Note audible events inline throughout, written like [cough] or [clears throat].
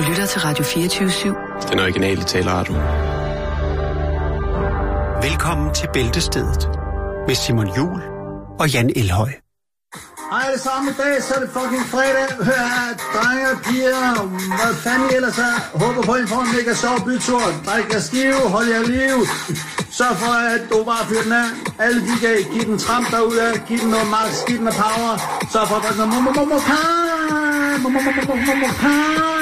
Du lytter til Radio 24-7. Den originale taleradio. Velkommen til Bæltestedet med Simon Jul og Jan Elhøj. Hej alle sammen, dag så er det fucking fredag. Hør her, drenge og piger, hvad fanden I ellers er. Håber på, at I får en mega sjov bytur. Drik jer skive, hold jer liv. Sørg for, at du bare fyrer den af. Alle de kan give den tramp derude, giv den noget max, giv den noget power. Sørg for at drikke noget momomomokai.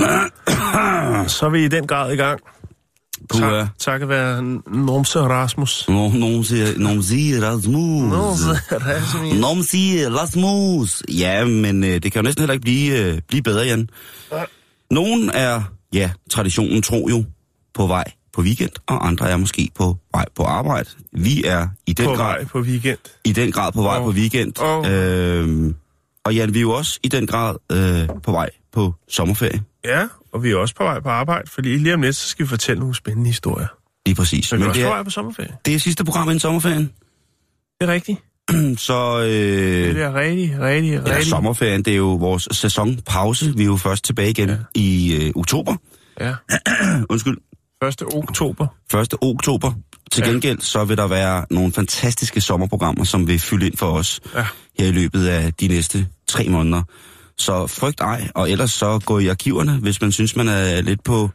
[coughs] Så er vi i den grad i gang. Puha. Tak, takket være Nomse Rasmus. Nogen siger Rasmus. Nomse Rasmus. Siger Rasmus. Ja, men øh, det kan jo næsten heller ikke blive, øh, blive bedre, Jan. Nogen er, ja, traditionen tro jo, på vej på weekend, og andre er måske på vej på arbejde. Vi er i den På grad vej på weekend. i den grad på vej Åh. på weekend. Åh. Øhm, og Jan, vi er jo også i den grad øh, på vej på sommerferie. Ja, og vi er også på vej på arbejde, fordi lige om lidt, så skal vi fortælle nogle spændende historier. Lige præcis. Men vi er Men også det på vej på sommerferie. det er sidste program inden sommerferien. Det er rigtigt. [clears throat] Så øh, Det er rigtig, rigtig, Ja, rigtig. sommerferien, det er jo vores sæsonpause. Vi er jo først tilbage igen ja. i øh, oktober. Ja, [clears throat] Undskyld, 1. oktober. 1. oktober. Til Ja. gengæld så vil der være nogle fantastiske sommerprogrammer, som vil fylde ind for os Ja. her i løbet af de næste tre måneder. Så frygt ej, og ellers så gå i arkiverne, hvis man synes, man er lidt på,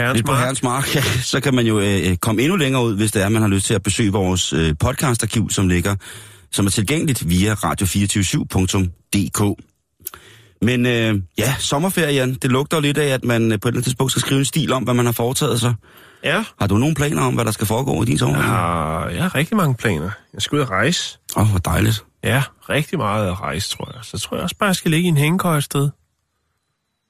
Herrens lidt på herrens mark. [laughs] Ja, så kan man jo øh, komme endnu længere ud, hvis det er, man har lyst til at besøge vores øh, podcastarkiv, som ligger, som er tilgængeligt via radio247.dk. Men øh, ja, sommerferie, Jan, det lugter lidt af, at man øh, på et eller andet tidspunkt skal skrive en stil om, hvad man har foretaget sig. Ja, Har du nogle planer om, hvad der skal foregå i din sommerferie? jeg har, jeg har rigtig mange planer. Jeg skal ud og rejse. Åh, oh, hvor dejligt. Ja, rigtig meget at rejse, tror jeg. Så tror jeg også bare, jeg skal ligge i en hængekøj et sted.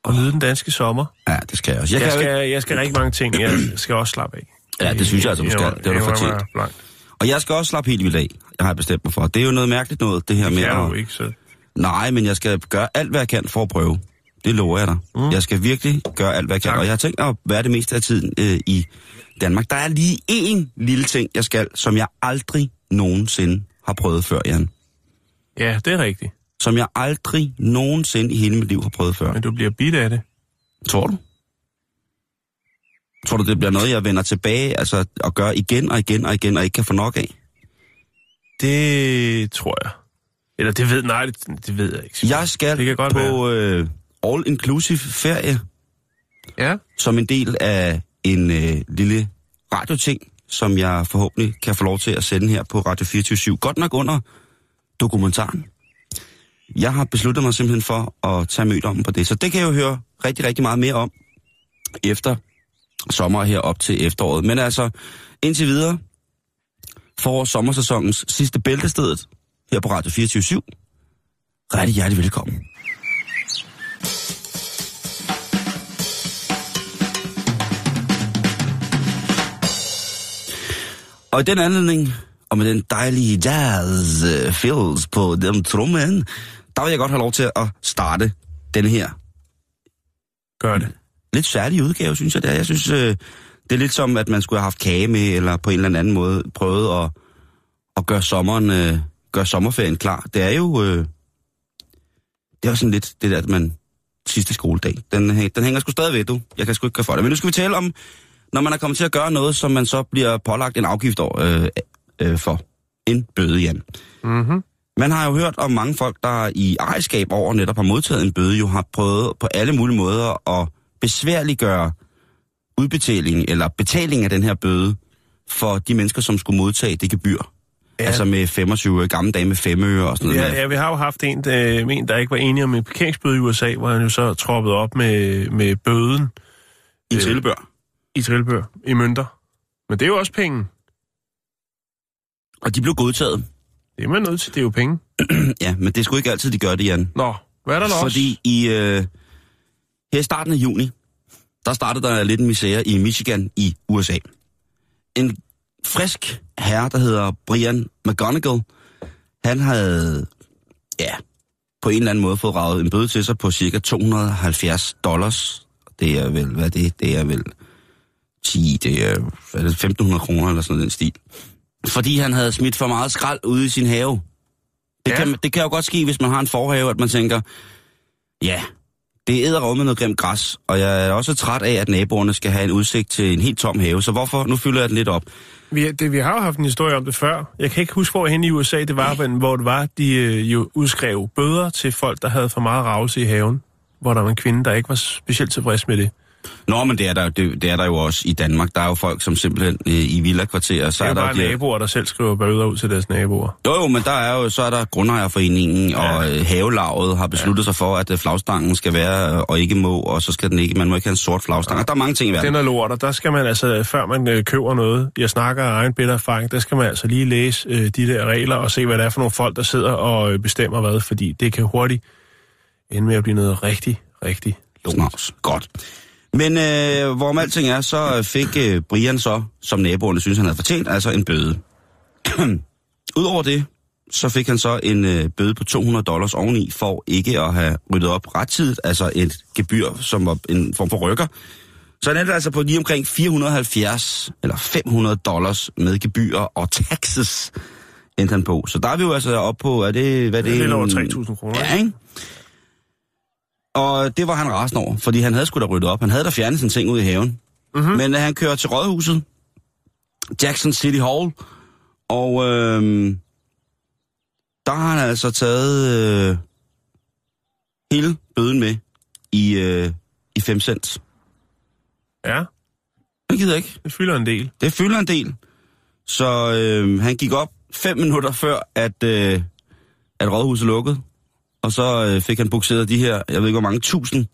Og nyde den danske sommer. Ja, det skal jeg også. Jeg, Jeg ikke, skal, jeg skal rigtig mange ting. Jeg [clears throat] skal også slappe af. Ja, det synes jeg altså, du skal. Det har du fortjent. og jeg skal også slappe helt vildt af. Jeg har bestemt mig for. Det er jo noget mærkeligt noget, det her Det med at... du ikke, så. Nej, men jeg skal gøre alt, hvad jeg kan for at prøve. Det lover jeg dig. Mm. Jeg skal virkelig gøre alt, hvad jeg kan. Tak. Og jeg har tænkt at være det meste af tiden øh, i Danmark. Der er lige én lille ting, jeg skal, som jeg aldrig nogensinde har prøvet før, Jan. Ja, det er rigtigt. Som jeg aldrig nogensinde i hele mit liv har prøvet før. Men du bliver bidt af det. Tror du? Tror du, det bliver noget, jeg vender tilbage altså, og gør igen og igen og igen, og ikke kan få nok af? Det tror jeg. Eller det ved, nej, det, det ved jeg ikke. Jeg skal Det kan godt på øh, all-inclusive ferie, Ja, som en del af en øh, lille radioting, som jeg forhåbentlig kan få lov til at sende her på Radio 24 Godt nok under dokumentaren. Jeg har besluttet mig simpelthen for at tage mødommen på det, så det kan jeg jo høre rigtig, rigtig meget mere om efter sommer her op til efteråret. Men altså, indtil videre, for sommersæsonens sidste bæltestedet her på Radio 24 Rigtig hjertelig velkommen. Og i den anledning, og med den dejlige jazz uh, feels på den trummen, der vil jeg godt have lov til at starte den her gør det. lidt særlige udgave, synes jeg det er. Jeg synes, øh, det er lidt som, at man skulle have haft kage med, eller på en eller anden måde prøvet at, at gøre, sommeren, øh, gøre sommerferien klar. Det er jo øh, det er jo sådan lidt det der, at man sidste skoledag, den, den hænger sgu stadig ved, du. Jeg kan sgu ikke gøre for det. Men nu skal vi tale om, når man er kommet til at gøre noget, som man så bliver pålagt en afgift over, øh, øh, for. En bøde, Jan. Mm-hmm. Man har jo hørt om mange folk, der i ejerskab over netop har modtaget en bøde, jo har prøvet på alle mulige måder at besværliggøre udbetaling eller betaling af den her bøde for de mennesker, som skulle modtage det gebyr. Ja. Altså med 25 øre, gamle dage med 5 øre og sådan noget. Ja, ja, vi har jo haft en, der, en, der ikke var enig om en parkeringsbøde i USA, hvor han jo så troppede op med, med bøden I øh, trillebør. i trillebør, i mønter. Men det er jo også penge. Og de blev godtaget. Det er man nødt til, det er jo penge. [clears throat] Ja, men det skulle ikke altid, de gør det, Jan. Nå, hvad er der Fordi i, øh, her i starten af juni, der startede der lidt en misære i Michigan i USA. En frisk herre, der hedder Brian McGonigal, han havde, ja, på en eller anden måde fået ravet en bøde til sig på cirka 270 dollars. Det er vel, hvad er det? Det er vel 10, det er, er det, 1500 kroner eller sådan den stil. Fordi han havde smidt for meget skrald ude i sin have. Det, Ja. kan, det kan jo godt ske, hvis man har en forhave, at man tænker, Ja, det æder med noget grimt græs, og jeg er også træt af, at naboerne skal have en udsigt til en helt tom have, så hvorfor? Nu fylder jeg den lidt op. Vi, det, vi har jo haft en historie om det før. Jeg kan ikke huske, hvor hen i USA det var, men hvor det var, de øh, jo udskrev bøder til folk, der havde for meget ravelse i haven. Hvor der var en kvinde, der ikke var specielt tilfreds med det. Nå, men det er, der, det, det er der jo også i Danmark. Der er jo folk, som simpelthen øh, i villakvarterer... Så Det er jo der bare de her- naboer, der selv skriver bøder ud til deres naboer. Jo, jo, men der er jo, så er der grundejerforeningen, ja. og øh, havelaget har besluttet ja. sig for, at øh, flagstangen skal være, øh, og ikke må, og så skal den ikke, man må ikke have en sort flagstang. Ja. Der er mange ting i verden. Den er lort, og der skal man altså, før man øh, køber noget, jeg snakker af egen bitter erfaring, der skal man altså lige læse øh, de der regler og se, hvad det er for nogle folk, der sidder og øh, bestemmer hvad, fordi det kan hurtigt ende med at blive noget rigtig, rigtig lort. Godt. Men øh, hvorom alting er, så fik øh, Brian så, som naboerne synes, han havde fortjent, altså en bøde. [clears throat] Udover det, så fik han så en øh, bøde på 200 dollars oveni, for ikke at have ryddet op rettidigt, altså et gebyr, som var en form for rykker. Så han endte altså på lige omkring 470 eller 500 dollars med gebyr og taxes, endte han på. Så der er vi jo altså op på, er det... Hvad er Det er lidt over en- 3.000 kroner. Ja, ikke? Og det var han rasende over, fordi han havde sgu da ryddet op. Han havde da fjernet sine ting ud i haven. Mm-hmm. Men øh, han kører til rådhuset, Jackson City Hall, og øh, der har han altså taget øh, hele bøden med i, øh, i 5 cent. Ja, Det gider ikke. det fylder en del. Det fylder en del. Så øh, han gik op fem minutter før, at, øh, at rådhuset lukkede. Og så øh, fik han bukseret de her, jeg ved ikke hvor mange, tusind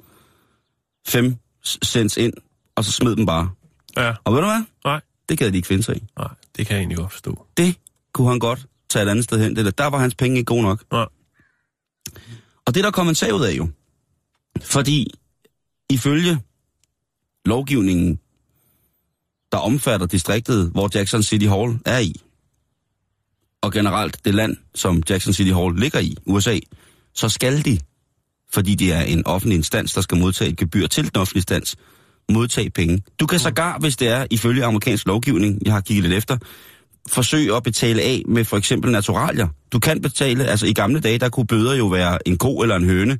fem cents ind, og så smed dem bare. Ja, Og ved du hvad? nej, Det gad de ikke finde sig i. nej, det kan jeg egentlig godt forstå. Det kunne han godt tage et andet sted hen. Det der, der var hans penge ikke gode nok. Nej. Og det er der kom en sag ud af jo. Fordi ifølge lovgivningen, der omfatter distriktet, hvor Jackson City Hall er i, og generelt det land, som Jackson City Hall ligger i, USA, så skal de, fordi det er en offentlig instans, der skal modtage et gebyr til den offentlige instans, modtage penge. Du kan sågar, hvis det er ifølge amerikansk lovgivning, jeg har kigget lidt efter, forsøge at betale af med for eksempel naturalier. Du kan betale, altså i gamle dage, der kunne bøder jo være en ko eller en høne.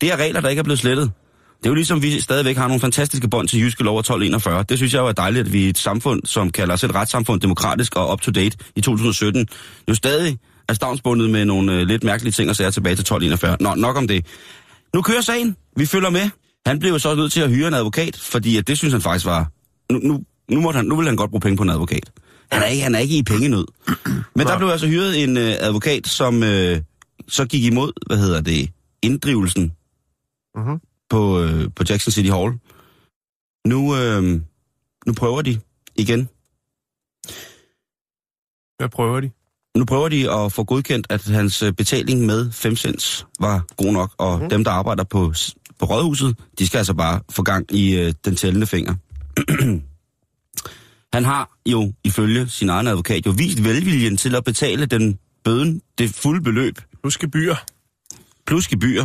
Det er regler, der ikke er blevet slettet. Det er jo ligesom, vi stadigvæk har nogle fantastiske bånd til Jyske Lov af 1241. Det synes jeg jo er dejligt, at vi er et samfund, som kalder os et retssamfund, demokratisk og up-to-date i 2017, jo stadig er stavnsbundet med nogle øh, lidt mærkelige ting og sager tilbage til 1241. Nå, nok om det. Nu kører sagen. Vi følger med. Han blev jo så nødt til at hyre en advokat, fordi at det synes han faktisk var... Nu, nu, nu, måtte han, nu vil han godt bruge penge på en advokat. Han er ikke, han er ikke i pengenød. [clears throat] Men der blev altså hyret en øh, advokat, som øh, så gik imod, hvad hedder det, inddrivelsen Mhm. på, øh, på Jackson City Hall. Nu, øh, nu prøver de igen. Hvad prøver de? Nu prøver de at få godkendt, at hans øh, betaling med 5 cents var god nok, og mm. dem, der arbejder på, på rådhuset, de skal altså bare få gang i øh, den tællende finger. [clears throat] Han har jo ifølge sin egen advokat jo vist velviljen til at betale den bøden, det fulde beløb, Husk gebyr. plus gebyr.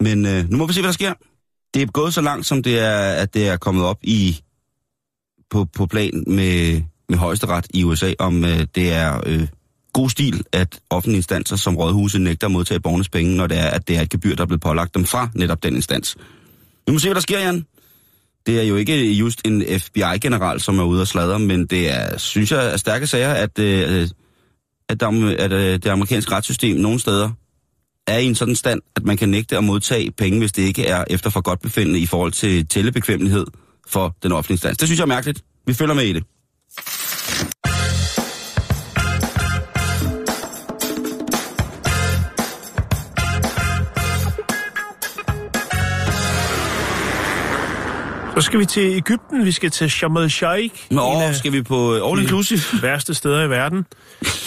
Men øh, nu må vi se, hvad der sker. Det er gået så langt, som det er, at det er kommet op i på, på plan med, med højesteret i USA, om øh, det er øh, god stil, at offentlige instanser som rådhuset nægter at modtage borgernes penge, når det er, at det er et gebyr, der er blevet pålagt dem fra netop den instans. Nu må se, hvad der sker, Jan. Det er jo ikke just en FBI-general, som er ude og sladre, men det er, synes jeg, er stærke sager, at, øh, at, der, at øh, det amerikanske retssystem nogle steder er i en sådan stand, at man kan nægte at modtage penge, hvis det ikke er efter for godt befindende i forhold til tællebekvemmelighed for den offentlige instans. Det synes jeg er mærkeligt. Vi følger med i det. Så skal vi til Ægypten. Vi skal til Sharm el-Sheikh. Nå, en af skal vi på øh, All Inclusive? [laughs] værste steder i verden.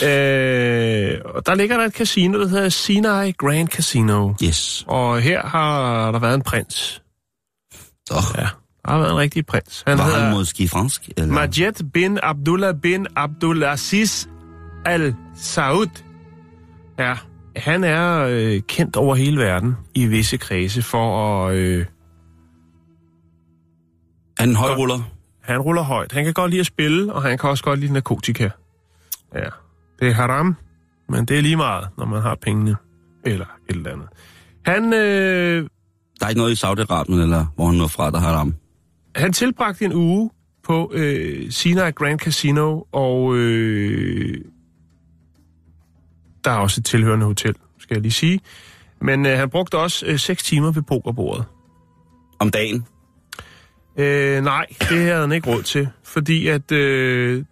øh, og der ligger der et casino, der hedder Sinai Grand Casino. Yes. Og her har der været en prins. Så, Ja, der har været en rigtig prins. Han var hedder han måske fransk? Eller? Majed bin Abdullah bin Abdulaziz Al Saud. Ja, han er øh, kendt over hele verden i visse kredse for at... Øh, Han er højruller. han ruller højt. Han kan godt lide at spille, og han kan også godt lide narkotika. Ja, det er haram, men det er lige meget, når man har pengene. Eller et eller andet. Han øh, Der er ikke noget i Saudi-Arabien, eller hvor han når fra, der har ham. Han tilbragte en uge på øh, Sinai Grand Casino, og øh, der er også et tilhørende hotel, skal jeg lige sige. Men øh, han brugte også øh, 6 timer ved pokerbordet. Om dagen. Øh, nej, det havde han ikke råd til, fordi at øh,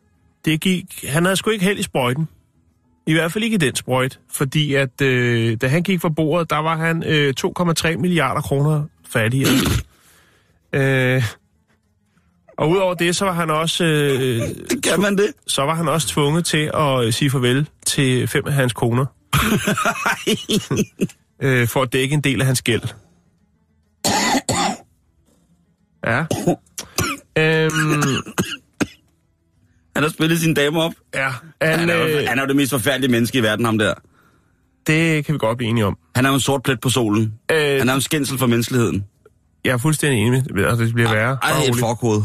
det gik, han havde sgu ikke held i sprøjten. I hvert fald ikke i den sprøjt, fordi at øh, da han gik fra bordet, der var han øh, 2,3 milliarder kroner fattigere. [clears throat] øh, og udover det, så var han også øh, Kan man det? så var han også tvunget til at øh, sige farvel til fem af hans koner, [laughs] øh, for at dække en del af hans gæld. Ja. Øhm, Han har spillet sine damer op. ja, Han, han, er, jo, øh, han er jo det mest forfærdelige menneske i verden, ham der. det kan vi godt blive enige om. Han er jo en sort plet på solen. Øh, Han er jo en skændsel for menneskeligheden. Jeg er fuldstændig enig med, at det bliver værre. Ej, Bare et forkode.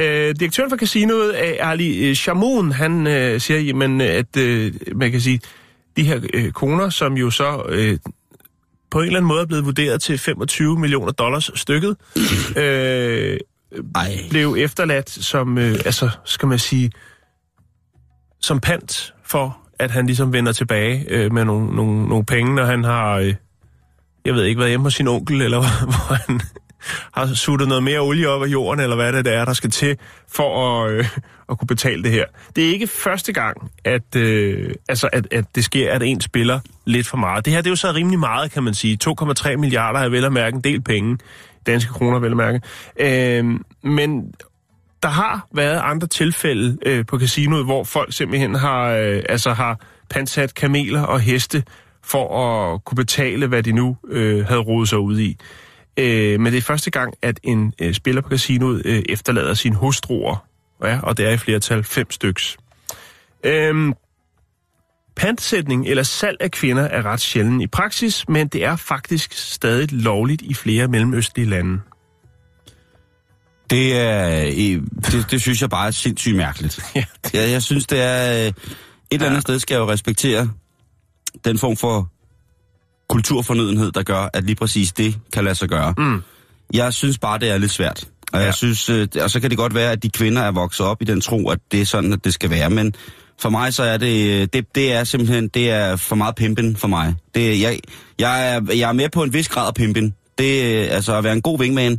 Øh, direktøren for casinoet, øh, Ali øh, Shamoun, han øh, siger, jamen, at øh, man kan sige, de her øh, koner, som jo så øh, på en eller anden måde er blevet vurderet til 25 millioner dollars stykket, [clears throat] øh, Ej. blev efterladt som, øh, altså, skal man sige, som pant for, at han ligesom vender tilbage øh, med nogle, nogle, nogle penge, når han har, øh, jeg ved ikke, været hjemme hos sin onkel, eller [laughs] hvor han har suttet noget mere olie op af jorden, eller hvad det er, der skal til for at, øh, at kunne betale det her. Det er ikke første gang, at, øh, altså, at, at det sker, at en spiller lidt for meget. Det her det er jo så rimelig meget, kan man sige. 2,3 milliarder er vel at mærke en del penge. Danske kroner vel at mærke. Øh, men der har været andre tilfælde øh, på casinoet, hvor folk simpelthen har, øh, altså har pansat kameler og heste for at kunne betale, hvad de nu øh, havde rodet sig ud i. Øh, men det er første gang, at en øh, spiller på casinoet øh, efterlader sine hustruer, ja, og det er i flertal fem styks. Øh, Pantsætning eller salg af kvinder er ret sjælden i praksis, men det er faktisk stadig lovligt i flere mellemøstlige lande. Det er... Det, det synes jeg bare er sindssygt mærkeligt. [laughs] Ja, Jeg, jeg synes, det er... øh, Et eller andet sted skal jeg jo respektere den form for kulturfornødenhed, der gør, at lige præcis det kan lade sig gøre. Mm. Jeg synes bare, det er lidt svært. Og, Ja. jeg synes, øh, og så kan det godt være, at de kvinder er vokset op i den tro, at det er sådan, at det skal være. Men for mig så er det, øh, det, det er simpelthen, det er for meget pimpen for mig. Det, jeg, jeg, er, jeg er med på en vis grad af pimpen. Det er altså at være en god wingman,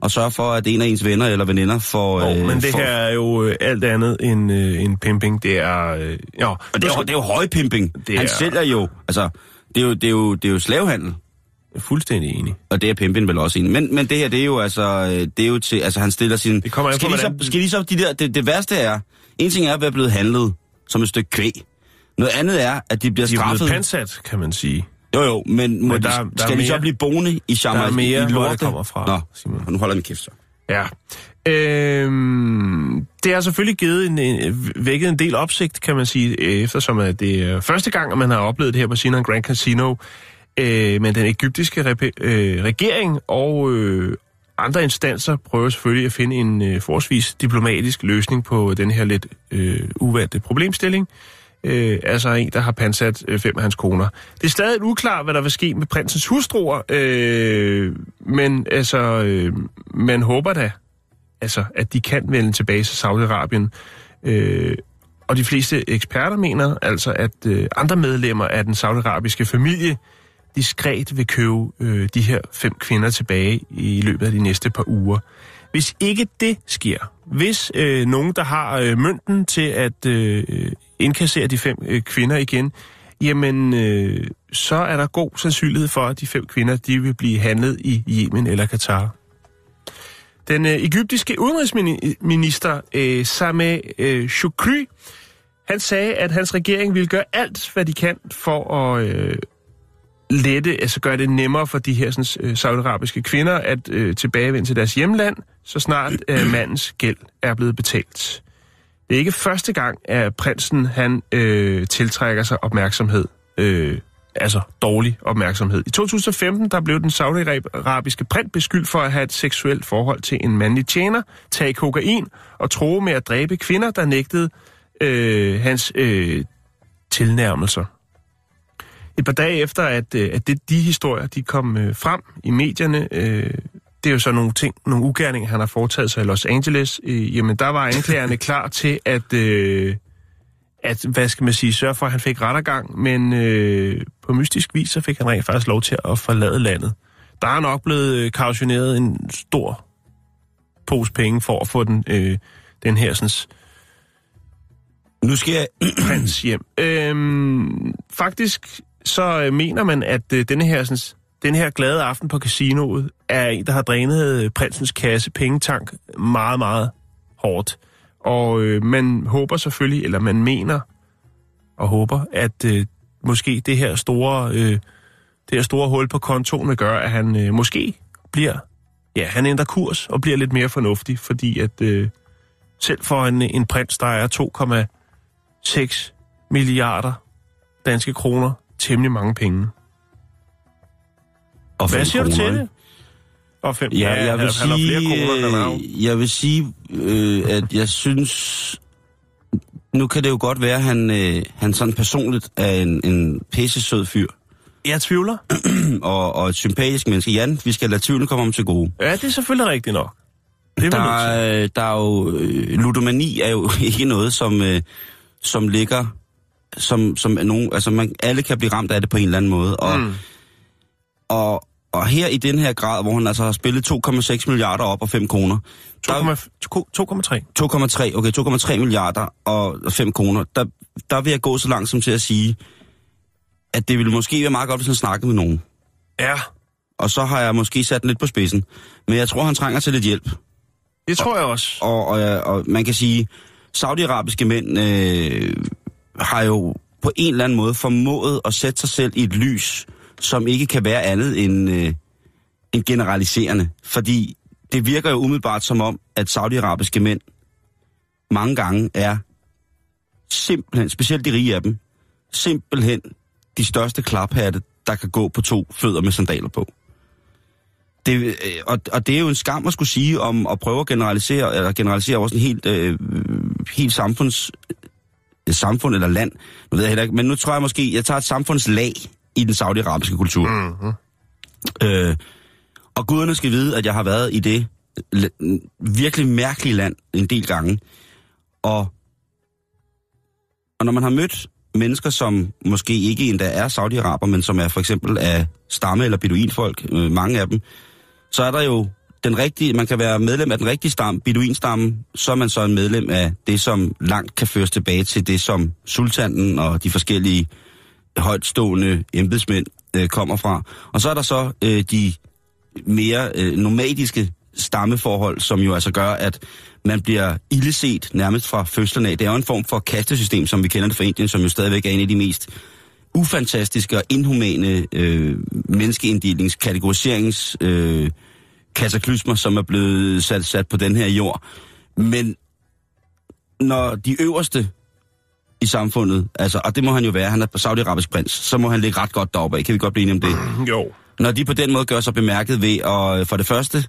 og sørge for, at en af ens venner eller veninder får... Oh, øh, men det får, her er jo øh, alt andet end, øh, end pimping. Det er... Øh, ja, Og det er, jo, det er jo højpimping. Det Han er- sælger jo... Altså, det er jo, det er jo, det er jo slavehandel. Jeg er fuldstændig enig. Og det er pimpen vel også en. Men, men det her, det er jo altså, øh, det er jo til, altså han stiller sin... Det kommer skal, de så, skal de så, de der, det, det værste er, en ting er at være blevet handlet som et stykke kvæg. Noget andet er, at de bliver De er blevet straffet. pansat, kan man sige. Jo jo, men, må Men de, der er- der er skal de så mere- blive boende i Shamar? der er mere, i hvor lorte? det kommer fra, Nå, Simon. nu holder min kæft så. Ja. Øhm, det har selvfølgelig givet en, en, vækket en del opsigt, kan man sige, eftersom at det er første gang, at man har oplevet det her på Sinan Grand Casino. Øh, men den egyptiske rep- øh, regering og øh, andre instanser prøver selvfølgelig at finde en øh, forsvis diplomatisk løsning på den her lidt øh, uvante problemstilling. Øh, altså en, der har pansat øh, fem af hans koner. Det er stadig uklart, hvad der vil ske med prinsens hustruer, øh, men altså, øh, man håber da, altså, at de kan vende tilbage til Saudi-Arabien. Øh, og de fleste eksperter mener altså, at øh, andre medlemmer af den saudiarabiske familie diskret vil købe øh, de her fem kvinder tilbage i løbet af de næste par uger. Hvis ikke det sker, hvis øh, nogen, der har øh, mønten til at øh, indkassere de fem øh, kvinder igen, jamen øh, så er der god sandsynlighed for, at de fem kvinder de vil blive handlet i Yemen eller Katar. Den øh, egyptiske udenrigsminister øh, Sameh øh, Shukri, han sagde, at hans regering ville gøre alt, hvad de kan for at øh, lette, altså gøre det nemmere for de her sådan, øh, saudiarabiske kvinder at øh, tilbagevende til deres hjemland, så snart øh, [clears throat] mandens gæld er blevet betalt. Det er ikke første gang, at prinsen han øh, tiltrækker sig opmærksomhed. Øh, altså dårlig opmærksomhed. I 2015 der blev den saudiarabiske prins beskyldt for at have et seksuelt forhold til en mandlig tjener, tage kokain og tro med at dræbe kvinder, der nægtede øh, hans øh, tilnærmelser. et par dage efter, at, øh, at det, de historier de kom øh, frem i medierne, øh, det er jo så nogle ting, nogle ugerninger, han har foretaget sig i Los Angeles, øh, jamen der var anklagerne [laughs] klar til at, øh, at, hvad skal man sige, sørge for, at han fik rettergang, men øh, på mystisk vis, så fik han rent faktisk lov til at forlade landet. Der er nok blevet øh, kautioneret en stor pose penge for at få den, øh, den her sådan, Nu skal jeg... prins hjem. Øhm, faktisk så øh, mener man, at øh, denne her, sådan, den her glade aften på casinoet er en, der har drænet øh, prinsens kasse pengetank meget, meget hårdt. Og øh, man håber selvfølgelig, eller man mener og håber, at øh, måske det her store, øh, det her store hul på kontoen vil gøre, at han øh, måske bliver, ja, han ændrer kurs og bliver lidt mere fornuftig, fordi at øh, selv for en, en prins, der er 2,6 milliarder danske kroner, temmelig mange penge. Og Hvad siger du kroner, til ikke? det? Og fem, Ja, jeg vil sige, kroner, øh, jeg vil sige, øh, at jeg synes, nu kan det jo godt være, at han, øh, han sådan personligt er en, en pisse sød fyr, Jeg tvivler. [clears throat] og, og et sympatisk menneske. Jan, vi skal lade tvivlen komme om til gode. Ja, det er selvfølgelig rigtigt nok. Det er Der, er- der er jo, øh, ludomani er jo [laughs] ikke noget, som, øh, som ligger, som, som nogen, altså man, alle kan blive ramt af det på en eller anden måde, og, Mm. og, og her i den her grad, hvor han altså har spillet 2,6 milliarder op og 5 kroner, 2,3. 2,3, okay, 2,3 milliarder og 5 kroner, der, der vil jeg gå så langt som til at sige, at det ville måske være meget godt, hvis han snakkede med nogen. Ja, Og så har jeg måske sat den lidt på spidsen. Men jeg tror, han trænger til lidt hjælp. det tror jeg også. Og, og, og man kan sige, saudiarabiske mænd øh, har jo på en eller anden måde formået at sætte sig selv i et lys, som ikke kan være andet end, øh, end generaliserende. Fordi det virker jo umiddelbart som om, at saudiarabiske mænd mange gange er simpelthen, specielt de rige af dem, simpelthen de største klaphatte, der kan gå på to fødder med sandaler på. Det, øh, og, og det er jo en skam at skulle sige om at prøve at generalisere, eller generalisere også en helt, øh, helt samfunds, samfund eller land. Nu ved jeg heller ikke, men nu tror jeg måske, jeg tager et samfundslag i den saudiarabiske kultur. Mm-hmm. Øh, og guderne skal vide, at jeg har været i det virkelig mærkelige land en del gange. Og, og når man har mødt mennesker, som måske ikke endda er saudiaraber, men som er for eksempel af stamme- eller beduinfolk, øh, mange af dem, så er der jo den rigtige, man kan være medlem af den rigtige stamme, beduinstammen, så er man så en medlem af det, som langt kan føres tilbage til det, som sultanen og de forskellige højtstående embedsmænd øh, kommer fra. Og så er der så øh, de mere øh, nomadiske stammeforhold, som jo altså gør, at man bliver illeset nærmest fra fødslen af. Det er jo en form for kastesystem, som vi kender det fra Indien, som jo stadigvæk er en af de mest ufantastiske og inhumane øh, menneskeinddelingscategoriserings kategoriserings øh, kataklysmer, som er blevet sat, sat på den her jord. Men når de øverste i samfundet, altså, og det må han jo være, han er saudiarabisk prins, så må han ligge ret godt deroppe. Kan vi godt blive enige om det? Jo. Når de på den måde gør sig bemærket ved at øh, for det første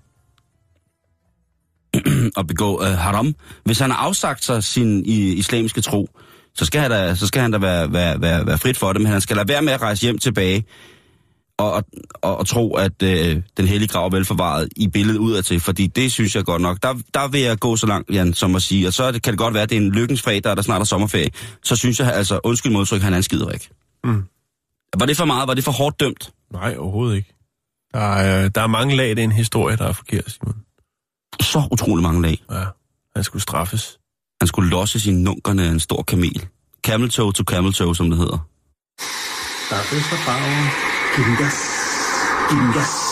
[clears throat] at begå øh, haram. Hvis han har afsagt sig sin i, islamiske tro, så skal han da, så skal han da være, være, være, være frit for det, men han skal lade være med at rejse hjem tilbage og, og, og, og tro, at øh, den hellige grav er velforvaret i billedet udadtil, fordi det synes jeg godt nok. Der, der vil jeg gå så langt, Jan, som at sige, og så kan det godt være, at det er en lykkens fredag, der snart er sommerferie. Så synes jeg altså, undskyld modtryk, han er en skiderik. Mm. Var det for meget? Var det for hårdt dømt? Nej, overhovedet ikke. Der er, der er mange lag i den historie, der er forkert, Simon. Så utrolig mange lag. Ja, han skulle straffes. Han skulle losse sine nunkerne af en stor kamel. Camel toe to camel toe, som det hedder. Der er fest og farver. Giv den gas. Giv den gas.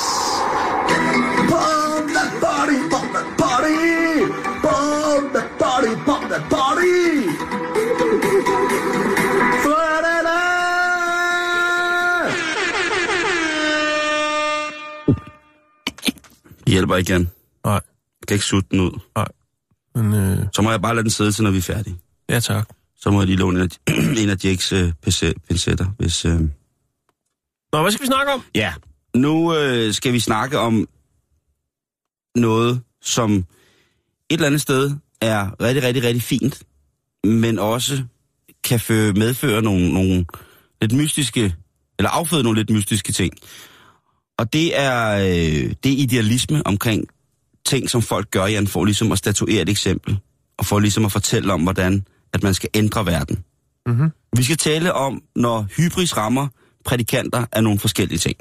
Det hjælper ikke, Jan. Nej, Jeg kan ikke sutte den ud. men øh, Så må jeg bare lade den sidde til, når vi er færdige. ja tak. Så må jeg lige låne en af, [clears throat] en af Jakes øh, pincetter, hvis... Øh... Nå, hvad skal vi snakke om? Ja, nu øh, skal vi snakke om noget, som et eller andet sted er rigtig, rigtig, rigtig fint, men også kan føre, medføre nogle, nogle lidt mystiske eller afføde nogle lidt mystiske ting. Og det er, øh, det er idealisme omkring ting, som folk gør, Jan, for ligesom at statuere et eksempel, og for ligesom at fortælle om, hvordan at man skal ændre verden. Mm-hmm. Vi skal tale om, når hybris rammer prædikanter af nogle forskellige ting.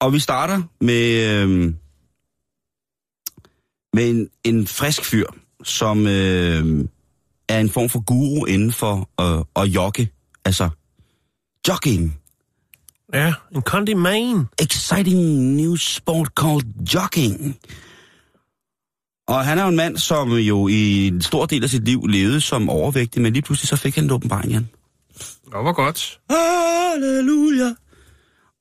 Og vi starter med, øh, med en, en frisk fyr, som øh, er en form for guru inden for øh, at jogge. Altså, jogging. Ja, en Condi Man. Exciting new sport called jogging. Og han er jo en mand, som jo i en stor del af sit liv levede som overvægtig, men lige pludselig så fik han en åbenbaring, Jan. Det var godt. Halleluja.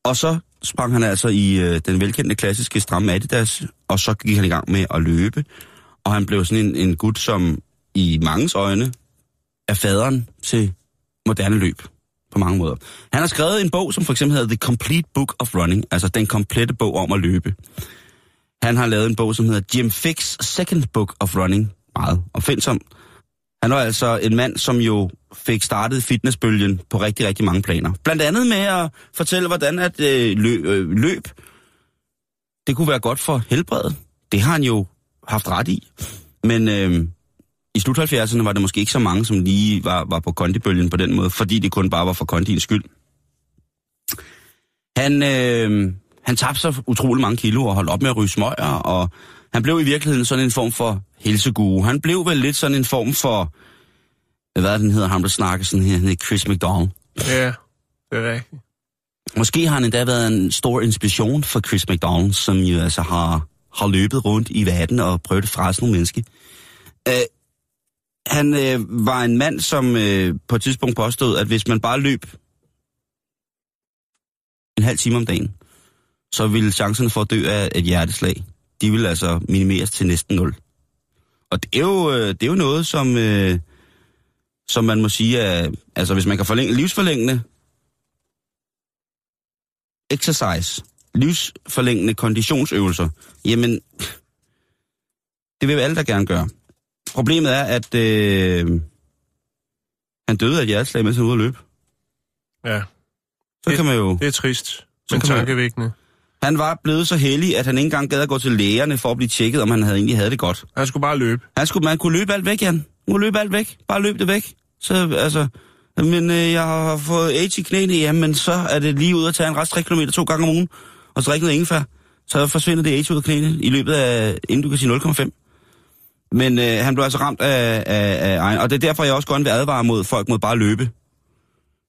Og så sprang han altså i øh, den velkendte klassiske stramme Adidas, og så gik han i gang med at løbe. Og han blev sådan en, en gut, som i mangens øjne er faderen til moderne løb på mange måder. Han har skrevet en bog, som for eksempel hedder The Complete Book of Running, altså den komplette bog om at løbe. Han har lavet en bog, som hedder Jim Fix Second Book of Running, meget opfindsom. Han var altså en mand, som jo fik startet fitnessbølgen på rigtig, rigtig mange planer. Blandt andet med at fortælle, hvordan at øh, løb, øh, løb, det kunne være godt for helbredet. Det har han jo haft ret i. Men øh, i slut 70'erne var det måske ikke så mange, som lige var, var på kondibølgen på den måde, fordi det kun bare var for kondiens skyld. Han, øh, han tabte så utrolig mange kilo og holdt op med at ryge smøger, og han blev i virkeligheden sådan en form for helseguru. Han blev vel lidt sådan en form for, hvad den hedder, ham der snakker sådan her, han hedder Chris McDonald. Ja, det er rigtigt. Måske har han endda været en stor inspiration for Chris McDonald, som jo altså har, har løbet rundt i verden og prøvet at frelse nogle mennesker. Øh, han øh, var en mand, som øh, på et tidspunkt påstod, at hvis man bare løb en halv time om dagen, så ville chancen for at dø af et hjerteslag, de ville altså minimeres til næsten nul. Og det er jo, øh, det er jo noget, som, øh, som man må sige, at, altså hvis man kan forlænge livsforlængende exercise, livsforlængende konditionsøvelser, jamen, det vil alle der gerne gøre. Problemet er, at øh, han døde af et hjerteslag, mens han var ude at løbe. Ja, Så Det- kan man jo... det er trist, Så men tankevækkende. Han var blevet så heldig, at han ikke engang gad at gå til lægerne for at blive tjekket, om han havde egentlig havde det godt. Han skulle bare løbe. Han skulle, man kunne løbe alt væk, Jan. Man kunne løbe alt væk. Bare løb det væk. Så, altså, men øh, jeg har fået AIDS i knæene, jamen så er det lige ud at tage en rest 3 km to gange om ugen, og så drikke noget ingefær. Så forsvinder det AIDS ud af knæene i løbet af, inden du kan sige 0,5. Men øh, han blev altså ramt af, af, af egen, og det er derfor, jeg også godt vil advare mod folk mod bare at løbe.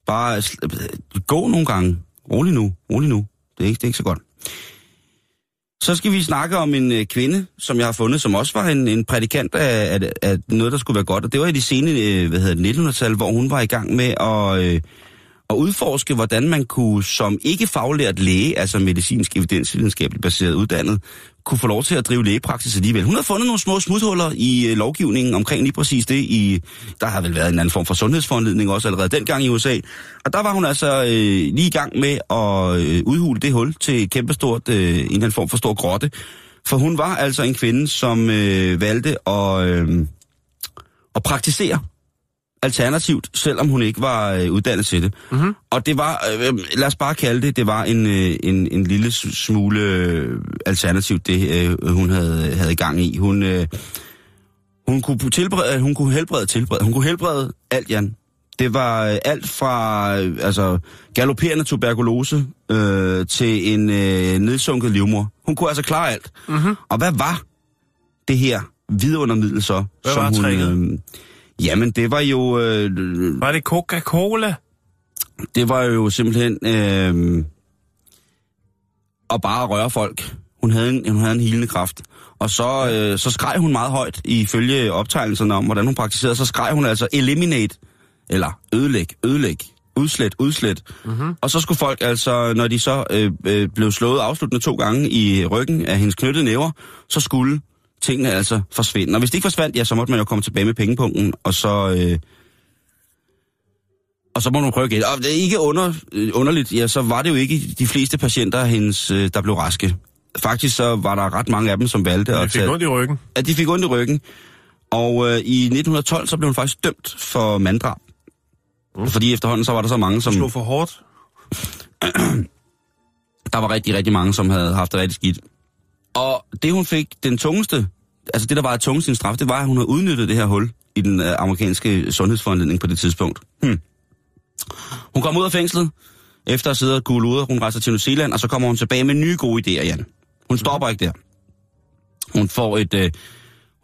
Bare sl- øh, gå nogle gange. Rolig nu, rolig nu. Det er ikke, det er ikke så godt. Så skal vi snakke om en øh, kvinde, som jeg har fundet, som også var en, en prædikant af, af, af noget, der skulle være godt. Og det var i de sene øh, hvad hedder det, 1900-tal, hvor hun var i gang med at, øh, at udforske, hvordan man kunne som ikke faglært læge, altså medicinsk evidensvidenskabeligt baseret uddannet, kunne få lov til at drive lægepraksis alligevel. Hun har fundet nogle små smuthuller i øh, lovgivningen omkring lige præcis det. I, der har vel været en anden form for sundhedsforanledning også allerede dengang i USA. Og der var hun altså øh, lige i gang med at øh, udhule det hul til et kæmpestort, øh, en eller anden form for stor grotte. For hun var altså en kvinde, som øh, valgte at, øh, at praktisere alternativt, selvom hun ikke var øh, uddannet til det. Mhm. Og det var, øh, lad os bare kalde det, det var en, øh, en, en lille smule øh, alternativt, det øh, hun havde, havde gang i. Hun, øh, hun, kunne tilberede, hun kunne helbrede tilberede. Hun kunne helbrede alt, Jan. Det var øh, alt fra øh, altså, galopperende tuberkulose øh, til en øh, nedsunket livmor. Hun kunne altså klare alt. Mhm. Og hvad var det her vidundermiddel så? Hvad var tricket? øh, Jamen, det var jo... Øh, Var det Coca-Cola? det var jo simpelthen øh, at bare røre folk. Hun havde en, hun havde en hilende kraft. Og så, øh, så skreg hun meget højt ifølge optegnelserne om, hvordan hun praktiserede. Så skreg hun altså eliminate, eller ødelæg, ødelæg, udslet, udslet. Mm-hmm. Og så skulle folk altså, når de så øh, øh, blev slået afsluttende to gange i ryggen af hendes knyttede næver, så skulle tingene altså forsvinde. Og hvis det ikke forsvandt, ja, så måtte man jo komme tilbage med pengepunkten, og så... Øh, og så må man prøve igen. Og det er ikke under, øh, underligt, ja, så var det jo ikke de fleste patienter af hendes, øh, der blev raske. Faktisk så var der ret mange af dem, som valgte Jeg at fik ondt i ryggen. At de fik ondt i ryggen. Og øh, i 1912, så blev hun faktisk dømt for manddrab. Mm. Fordi efterhånden så var der så mange, som... Slå for hårdt. [clears throat] der var rigtig, rigtig mange, som havde haft det rigtig skidt. Og det hun fik, den tungeste, altså det der var tungest i en straf, det var, at hun havde udnyttet det her hul i den øh, amerikanske sundhedsforanledning på det tidspunkt. Hmm. Hun kom ud af fængslet, efter at sidde og gule ud, hun rejser til New Zealand, og så kommer hun tilbage med nye gode idéer, Jan. Hun stopper ikke der. Hun får et, øh,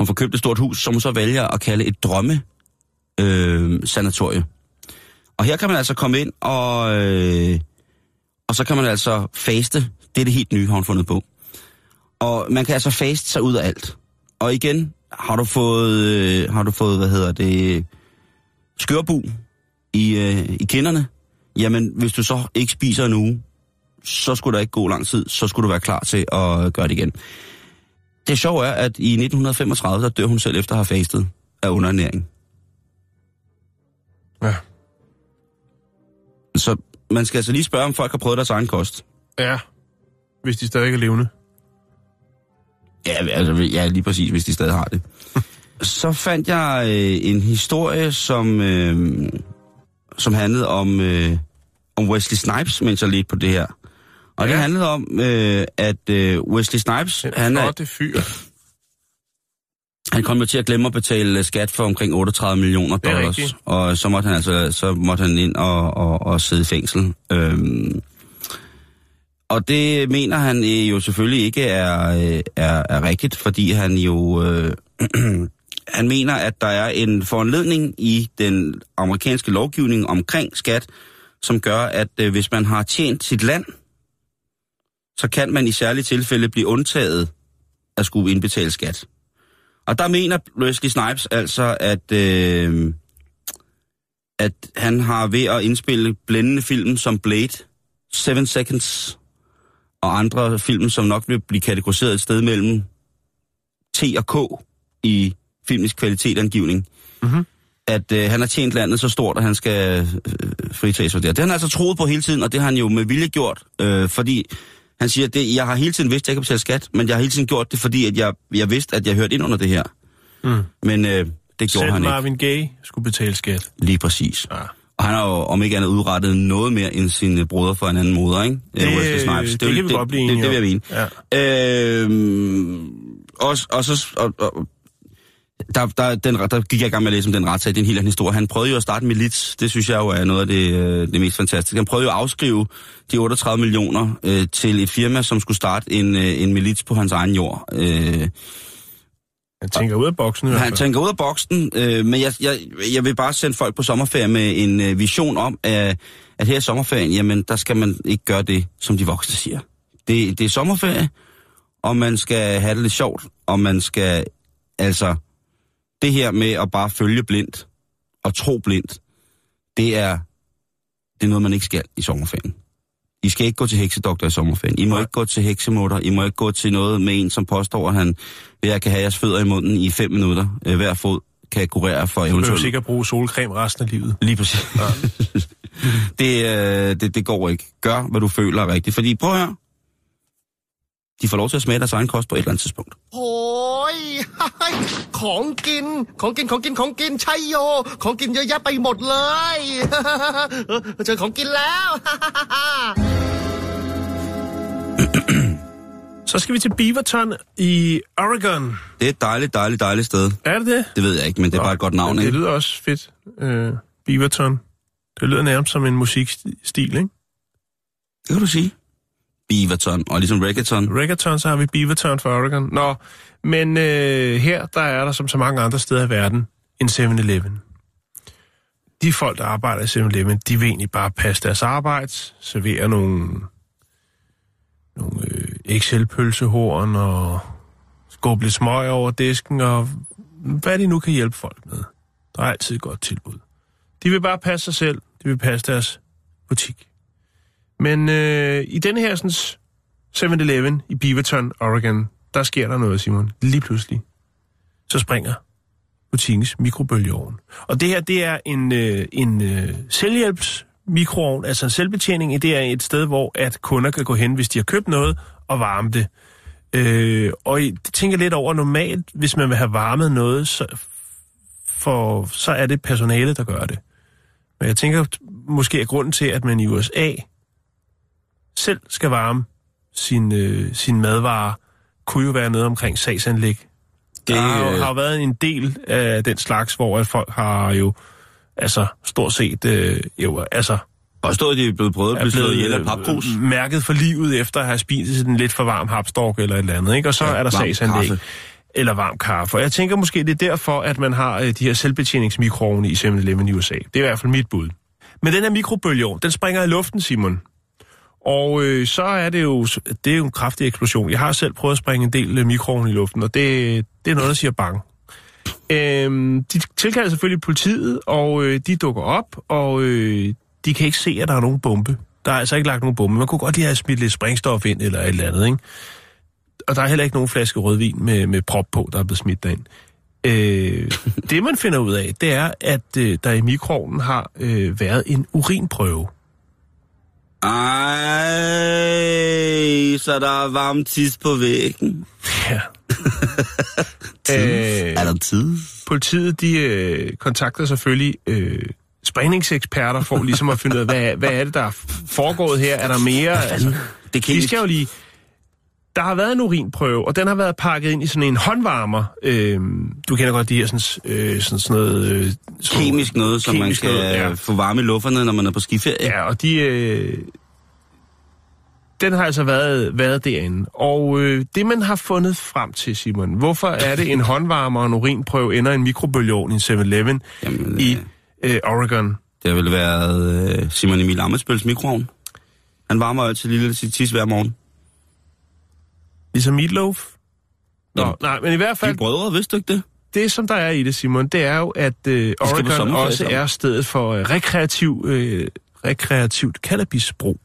hun får købt et stort hus, som hun så vælger at kalde et drømme øh, sanatorie. Og her kan man altså komme ind, og, øh, og så kan man altså faste. Det er det helt nye, har hun fundet på. Og man kan altså faste sig ud af alt. Og igen, har du fået, øh, har du fået hvad hedder det, skørbu i, øh, i kinderne, jamen hvis du så ikke spiser en uge, så skulle der ikke gå lang tid, så skulle du være klar til at gøre det igen. Det sjove er, at i 1935, der dør hun selv efter at have fastet af underernæring. Ja. Så man skal altså lige spørge, om folk har prøvet deres egen kost. Ja. Hvis de stadig er levende. Ja, altså, ja, lige præcis, hvis de stadig har det. [laughs] Så fandt jeg øh, en historie, som, øh, som handlede om, øh, om Wesley Snipes, mens jeg ledte på det her. Og ja. det handlede om, øh, at øh, Wesley Snipes, Den han, er, fyr. han kom jo til at glemme at betale øh, skat for omkring 38 millioner er dollars. Og så måtte han altså så måtte han ind og, og, og sidde i fængsel. Øhm, og det mener han øh, jo selvfølgelig ikke er, øh, er, er rigtigt, fordi han jo... Øh, [clears throat] han mener, at der er en foranledning i den amerikanske lovgivning omkring skat, som gør, at øh, hvis man har tjent sit land, så kan man i særlige tilfælde blive undtaget at skulle indbetale skat. Og der mener Wesley Snipes altså, at, øh, at han har ved at indspille blændende film som Blade, Seven Seconds og andre film, som nok vil blive kategoriseret et sted mellem T og K i filmisk kvalitetangivning. Mhm. At øh, han har tjent landet så stort, at han skal øh, fritages for det. Det har han altså troet på hele tiden, og det har han jo med vilje gjort, øh, fordi han siger, at det, jeg har hele tiden vidst, at jeg kan betale skat, men jeg har hele tiden gjort det, fordi at jeg, jeg vidste, at jeg hørte ind under det her. Mm. Men øh, det gjorde Selv han ikke. Marvin Gaye skulle betale skat. Lige præcis. Ja. Og han har jo om ikke andet udrettet noget mere end sine brødre for en anden moder, ikke? Det- Øh, Wesley Snipes. det kan vi godt blive det, det, det vil jeg mene. Øhm, og, og så... Og, og, der, der, den, der gik jeg i gang med at læse om den retssag. Det er en helt anden historie. Han prøvede jo at starte en milits. Det synes jeg jo er noget af det, øh, det mest fantastiske. Han prøvede jo at afskrive de 38 millioner øh, til et firma, som skulle starte en, øh, en milits på hans egen jord. Øh, Han tænker ud af boksen i han tænker ud af boksen, øh, men jeg, jeg, jeg vil bare sende folk på sommerferie med en øh, vision om, at, at her i sommerferien, jamen, der skal man ikke gøre det, som de voksne siger. Det, det er sommerferie, og man skal have det lidt sjovt, og man skal, altså, det her med at bare følge blindt og tro blindt, det er, det er noget, man ikke skal i sommerferien. I skal ikke gå til heksedoktor i sommerferien. I må Nej. ikke gå til heksemutter. I må ikke gå til noget med en, som påstår, at han ved at kan have jeres fødder i munden i fem minutter. Øh, hver fod kan kurere for Du behøver eventuelt. sikkert bruge solcreme resten af livet. Lige præcis. Ja. [laughs] det, øh, det, det går ikke. Gør, hvad du føler er rigtigt. Fordi prøv at høre de får lov til at smage deres egen kost på et eller andet tidspunkt. Oj, hej, kongen, kongen, kongen, kongen, chai jo, kongen, jeg er på mod løg. [laughs] Jeg er kongen lav. [clears throat] Så skal vi til Beaverton i Oregon. Det er et dejligt, dejligt, dejligt sted. Er det det? Det ved jeg ikke, men det er Nå, bare et godt navn, ikke? Det lyder også fedt. Øh, Beaverton. Det lyder nærmest som en musikstil, ikke? Det kan du sige. Beaverton, og ligesom reggaeton. Reggaeton, så har vi Beaverton for Oregon. Nå, men øh, her, der er der som så mange andre steder i verden, en 7-Eleven. De folk, der arbejder i 7-Eleven, de vil egentlig bare passe deres arbejde, servere nogle, nogle øh, Excel-pølsehorn og skubbe lidt smøg over disken og hvad de nu kan hjælpe folk med. Der er altid et godt tilbud. De vil bare passe sig selv. De vil passe deres butik. Men øh, i den her 7-Eleven i Beaverton, Oregon, der sker der noget, Simon. Lige pludselig. Så springer butikkens mikrobølgeovn. Og det her, det er en, øh, en øh, selvhjælps mikroovn, altså en selvbetjening. Det er et sted, hvor at kunder kan gå hen, hvis de har købt noget, og varme det. Øh, og jeg tænker lidt over normalt, hvis man vil have varmet noget, så, for, så er det personale, der gør det. Men jeg tænker måske, er grunden til, at man i USA selv skal varme sin, øh, sin madvarer, kunne jo være noget omkring sagsanlæg. Det der har, jo, øh, har været en del af den slags, hvor at folk har jo altså stort set øh, jo, altså, Og stod, at de er blevet prøvet at blive slået ihjel af øh, papkrus. mærket for livet efter at have spist en lidt for varm hapstork eller et eller andet, ikke? Og så Ja, er der sagsanlæg. kaffe. Eller varm kaffe. Og jeg tænker måske, det er derfor, at man har øh, de her selvbetjeningsmikroovne i 7-Eleven i USA. Det er i hvert fald mit bud. Men den her mikrobølgeovn, den springer i luften, Simon. Og øh, så er det jo det er jo en kraftig eksplosion. Jeg har selv prøvet at springe en del øh, mikroovn i luften, og det, det er noget, der siger bang. Øhm, de tilkalder selvfølgelig politiet, og øh, de dukker op, og øh, de kan ikke se, at der er nogen bombe. Der er altså ikke lagt nogen bombe. Man kunne godt lige have smidt lidt sprængstof ind eller et eller andet, ikke? Og der er heller ikke nogen flaske rødvin med, med prop på, der er blevet smidt derind. Øh, [laughs] det man finder ud af, det er, at øh, der i mikroovnen har øh, været en urinprøve. Ej, så der er varm tis på væggen. Ja. [laughs] Øh, er der tid? politiet, de øh, kontakter selvfølgelig øh, sprængningseksperter for ligesom at finde ud af, hvad, hvad er det, der er foregået her? Er der mere? Altså, Det kan ikke... skal jo lige... Der har været en urinprøve, og den har været pakket ind i sådan en håndvarmer. Øh, du kender godt de her sådan, øh, sådan, sådan noget... Øh, sådan- Kemisk noget, som man kemisk kan noget, ja. få varme i lufterne, når man er på skiferie. Ja, og de... Øh, den har altså været, været derinde. Og øh, det, man har fundet frem til, Simon, hvorfor er det en håndvarmer og en urinprøve ender i en mikrobølgeovn i 7-Eleven Jamen, i øh, øh, Oregon? Det har vel været øh, Simon Emil Amitsbøls mikroovn. Han varmer jo altid lille sit tis hver morgen. Ligesom Meatloaf? Nå, Jamen, nej, men i hvert De fald, brødre, vidste du ikke det? det som der er i det, Simon, det er jo, at øh, Oregon også sammen. er stedet for øh, rekreativ, øh, rekreativt cannabisbrug.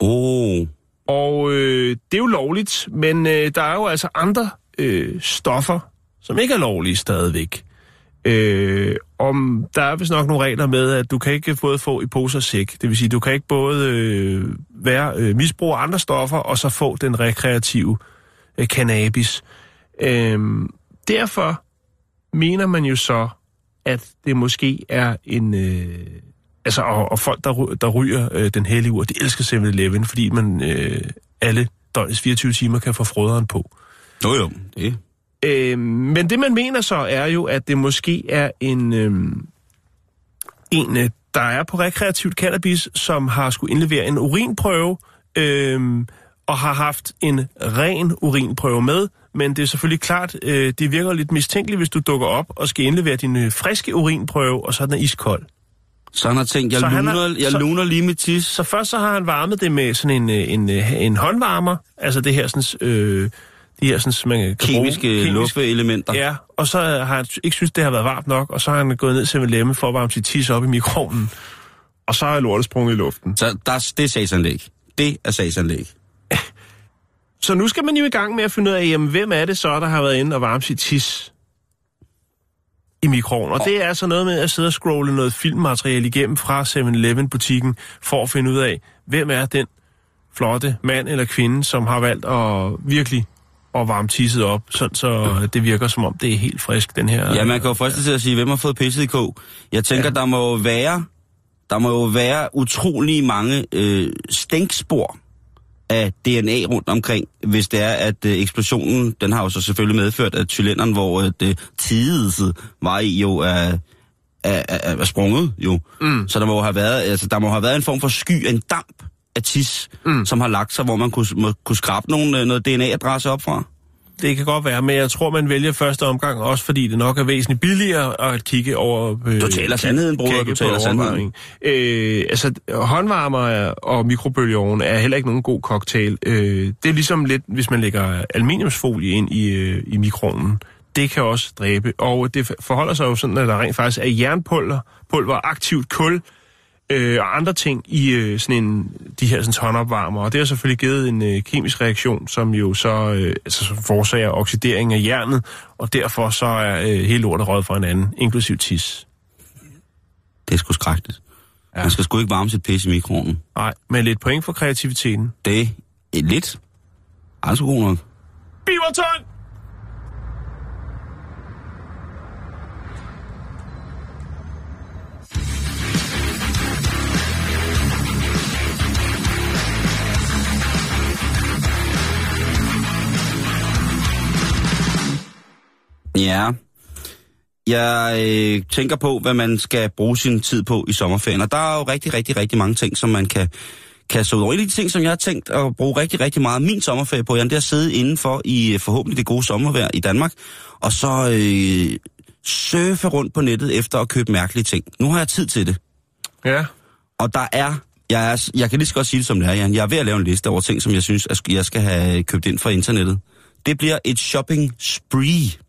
Åh, oh, Og øh, det er jo lovligt, men øh, der er jo altså andre øh, stoffer, som ikke er lovlige stadigvæk. Øh, om der er vist nok nogle regler med, at du kan ikke både få i pose og sæk. Det vil sige, du kan ikke både øh, være øh, misbruge andre stoffer, og så få den rekreative øh, cannabis. Øh, derfor mener man jo så, at det måske er en... Øh, altså, og, og folk, der, der ryger øh, den hellige ur, de elsker 7-Eleven, fordi man øh, alle døgnets 24 timer kan få frøderen på. jo jo, det. Øh, men det, man mener så, er jo, at det måske er en, øh, en der er på rekreativt cannabis, som har skulle indlevere en urinprøve, øh, og har haft en ren urinprøve med, men det er selvfølgelig klart, øh, det virker lidt mistænkeligt, hvis du dukker op og skal indlevere din øh, friske urinprøve, og så er den iskold. Så han har tænkt, jeg, Så luner, har- jeg så- luner lige med tis. Så først så har han varmet det med sådan en, øh, en, øh, en håndvarmer, altså det her sådan, øh, de her sådan, man kan Kemiske bruge, luftelementer. Ja, og så har han ikke synes, det har været varmt nok, og så har han gået ned til lemme for at varme sit tis op i mikroovnen. Og så er lortet sprunget i luften. Så der, det er sagsanlæg. Det er sagsanlæg. [laughs] Så nu skal man jo i gang med at finde ud af, jamen, hvem er det så, der har været inde og varme sit tis i mikroovnen. Og det er altså noget med at sidde og scrolle noget filmmateriale igennem fra 7-Eleven-butikken, for at finde ud af, hvem er den flotte mand eller kvinde, som har valgt at virkelig at varme tisset op, sådan så det virker som om, det er helt frisk, den her... Ja, man kan jo fristes til at sige, hvem har fået pisset i kog. Jeg tænker, ja. der må jo være, der må jo være utrolig mange øh, stinkspor af DNA rundt omkring, hvis det er, at øh, eksplosionen, den har jo så selvfølgelig medført, at cylinderen, hvor øh, det tidset var i, jo er, er, er, er sprunget jo. Mm. Så der må have været, altså, der må have været en form for sky, en damp af tis, mm. som har lagt sig, hvor man kunne, må, kunne skrabe nogle, øh, noget DNA-adresse op fra. Det kan godt være, men jeg tror, man vælger første omgang, også fordi det nok er væsentligt billigere at kigge over... Øh, Du taler sandheden, kigge du taler sandheden. Øh, altså, håndvarmer er- og mikrobølgeovn er heller ikke nogen god cocktail. Øh, det er ligesom lidt, hvis man lægger aluminiumsfolie ind i, øh, i mikroovnen. Det kan også dræbe. Og det forholder sig jo sådan, at der rent faktisk er jernpulver, pulver, aktivt kul, øh, og andre ting i øh, sådan en, de her sådan, håndopvarmer. Og det har selvfølgelig givet en øh, kemisk reaktion, som jo så øh, altså, forårsager oxidering af jernet, og derfor så er øh, hele lortet røget fra hinanden, inklusiv tis. Det er sgu skrækkeligt. Ja. Man skal sgu ikke varme sit pis i mikroovnen. Nej, men lidt point for kreativiteten. Det er lidt. Altså god nok. Biverton! Ja. Jeg øh, tænker på, hvad man skal bruge sin tid på i sommerferien. Og der er jo rigtig, rigtig, rigtig mange ting, som man kan kaste ud over. En af de ting, som jeg har tænkt at bruge rigtig, rigtig meget min sommerferie på, Jan, det er at sidde indenfor i øh, forhåbentlig det gode sommervejr i Danmark, og så øh, surfe rundt på nettet efter at købe mærkelige ting. Nu har jeg tid til det. Ja. Og der er, jeg, er, jeg kan lige så godt sige det som det er, Jan. Jeg er ved at lave en liste over ting, som jeg synes, at jeg skal have købt ind fra internettet. Det bliver et shopping spree.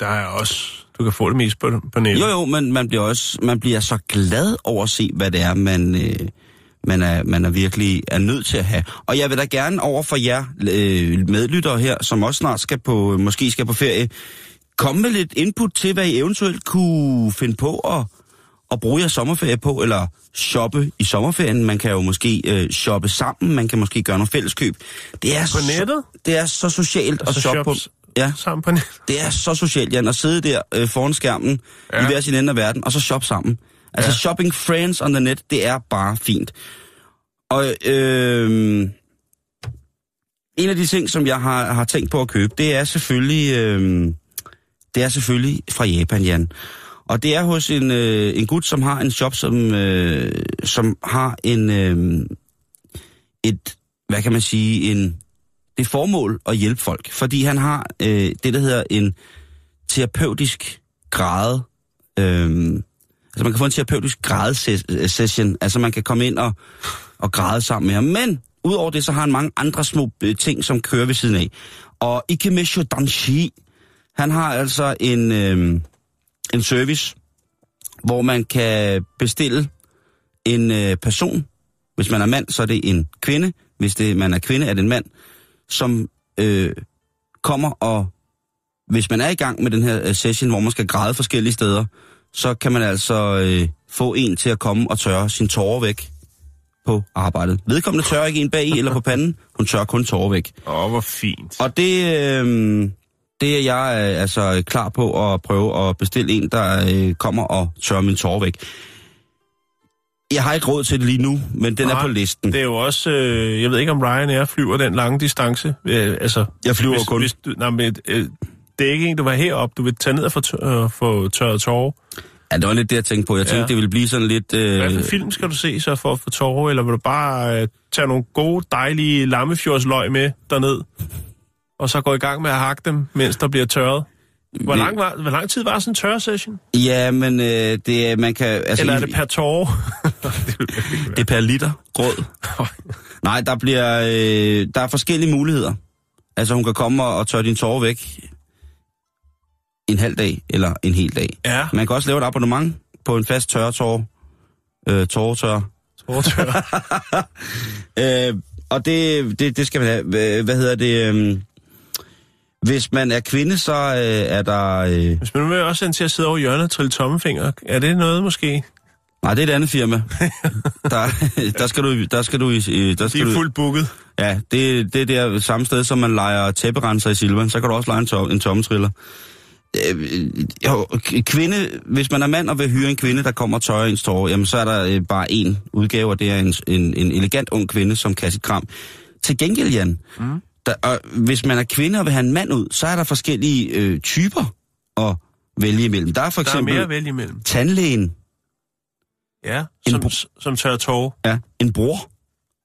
Der er også... Du kan få det mest på, på nettet. Jo, jo, men man bliver også man bliver så glad over at se, hvad det er, man, øh, man, er, man er virkelig er nødt til at have. Og jeg vil da gerne over for jer øh, medlyttere her, som også snart skal på, måske skal på ferie, komme med lidt input til, hvad I eventuelt kunne finde på at, at bruge jeres sommerferie på, eller shoppe i sommerferien. Man kan jo måske øh, shoppe sammen, man kan måske gøre nogle fælleskøb. Det er På så, nettet? Det er så socialt at Altså shoppe på. Ja, Sammen på nettet. det er så socialt, Jan, at sidde der øh, foran skærmen ja. I hver sin ende af verden, og så shoppe sammen. Altså. Ja. shopping friends on the net, det er bare fint. Og øh, en af de ting, som jeg har, har tænkt på at købe, det er selvfølgelig, øh, det er selvfølgelig fra Japan, Jan. Og det er hos en, øh, en gut, som har en shop, som, øh, som har en, øh, et, hvad kan man sige, en, det formål at hjælpe folk. Fordi han har øh, det, der hedder en terapeutisk grad. Øh, altså man kan få en terapeutisk grad-session. Øh, altså man kan komme ind og, og græde sammen med ham. Men udover det, så har han mange andre små øh, ting, som kører ved siden af. Og Ikemesho Danshi, han har altså en, øh, en service, hvor man kan bestille en øh, person. Hvis man er mand, så er det en kvinde. Hvis det, man er kvinde, er det en mand, som øh, kommer og... Hvis man er i gang med den her øh, session, hvor man skal græde forskellige steder, så kan man altså øh, få en til at komme og tørre sin tårer væk på arbejdet. Vedkommende tørrer ikke en bag i eller på panden, hun tørrer kun tårer væk. Åh, oh, hvor fint. Og det, øh, det er jeg øh, altså klar på at prøve at bestille en, der øh, kommer og tørrer min tårer væk. Jeg har ikke råd til det lige nu, men den Nej, er på listen. Det er jo også... Øh, jeg ved ikke, om Ryanair flyver den lange distance. Øh, altså, Jeg flyver hvis, kun. Hvis du, nej, men, øh, det er ikke en, du var heroppe. Du vil tage ned og få, tør, øh, få tørret tårer. Ja, det var lidt det, jeg tænkte på. Jeg tænkte, ja. Det ville blive sådan lidt... Øh, Hvad for film skal du se så for at få tårer? Eller vil du bare øh, tage nogle gode, dejlige lammefjordsløg med derned? Og så gå i gang med at hakke dem, mens der bliver tørret? Hvor lang, var, hvor lang tid var sådan en tørresession? Ja, men øh, det man kan... Altså, Eller er det per tårer? [laughs] det er per liter gråd. [laughs] Nej, der bliver... Øh, der er forskellige muligheder. Altså, hun kan komme og, og tørre din tårer væk en halv dag eller en hel dag. ja, Man kan også lave et abonnement på en fast tørretår. Øh, tåretør. tårertør. [laughs] Øh, og det, det, det skal man have. Hvad, hvad hedder det? Øh, hvis man er kvinde, så øh, er der... Øh, Hvis man vil også til at sidde over hjørnet og trille tommefinger, er det noget måske? nej, det er et andet firma. [laughs] der, der skal du... Der skal du, i- der De skal er du fuldt booket. Ja, det, det er der samme sted, som man leger tæpperenser i Silvan. Så kan du også lege en, tom, en tommetriller. Øh, kvinde, hvis man er mand og vil hyre en kvinde, der kommer og tørrer ens tårer, jamen så er der øh, bare en udgave, og det er en, en, en elegant ung kvinde, som kan sit kram. Til gengæld, Jan, mm. Der, og hvis man er kvinde og vil have en mand ud, så er der forskellige øh, typer at vælge imellem. Der er for Der er eksempel mere vælge imellem. tandlægen, Ja, En som, bro- som tørrer tårer. ja, en bror,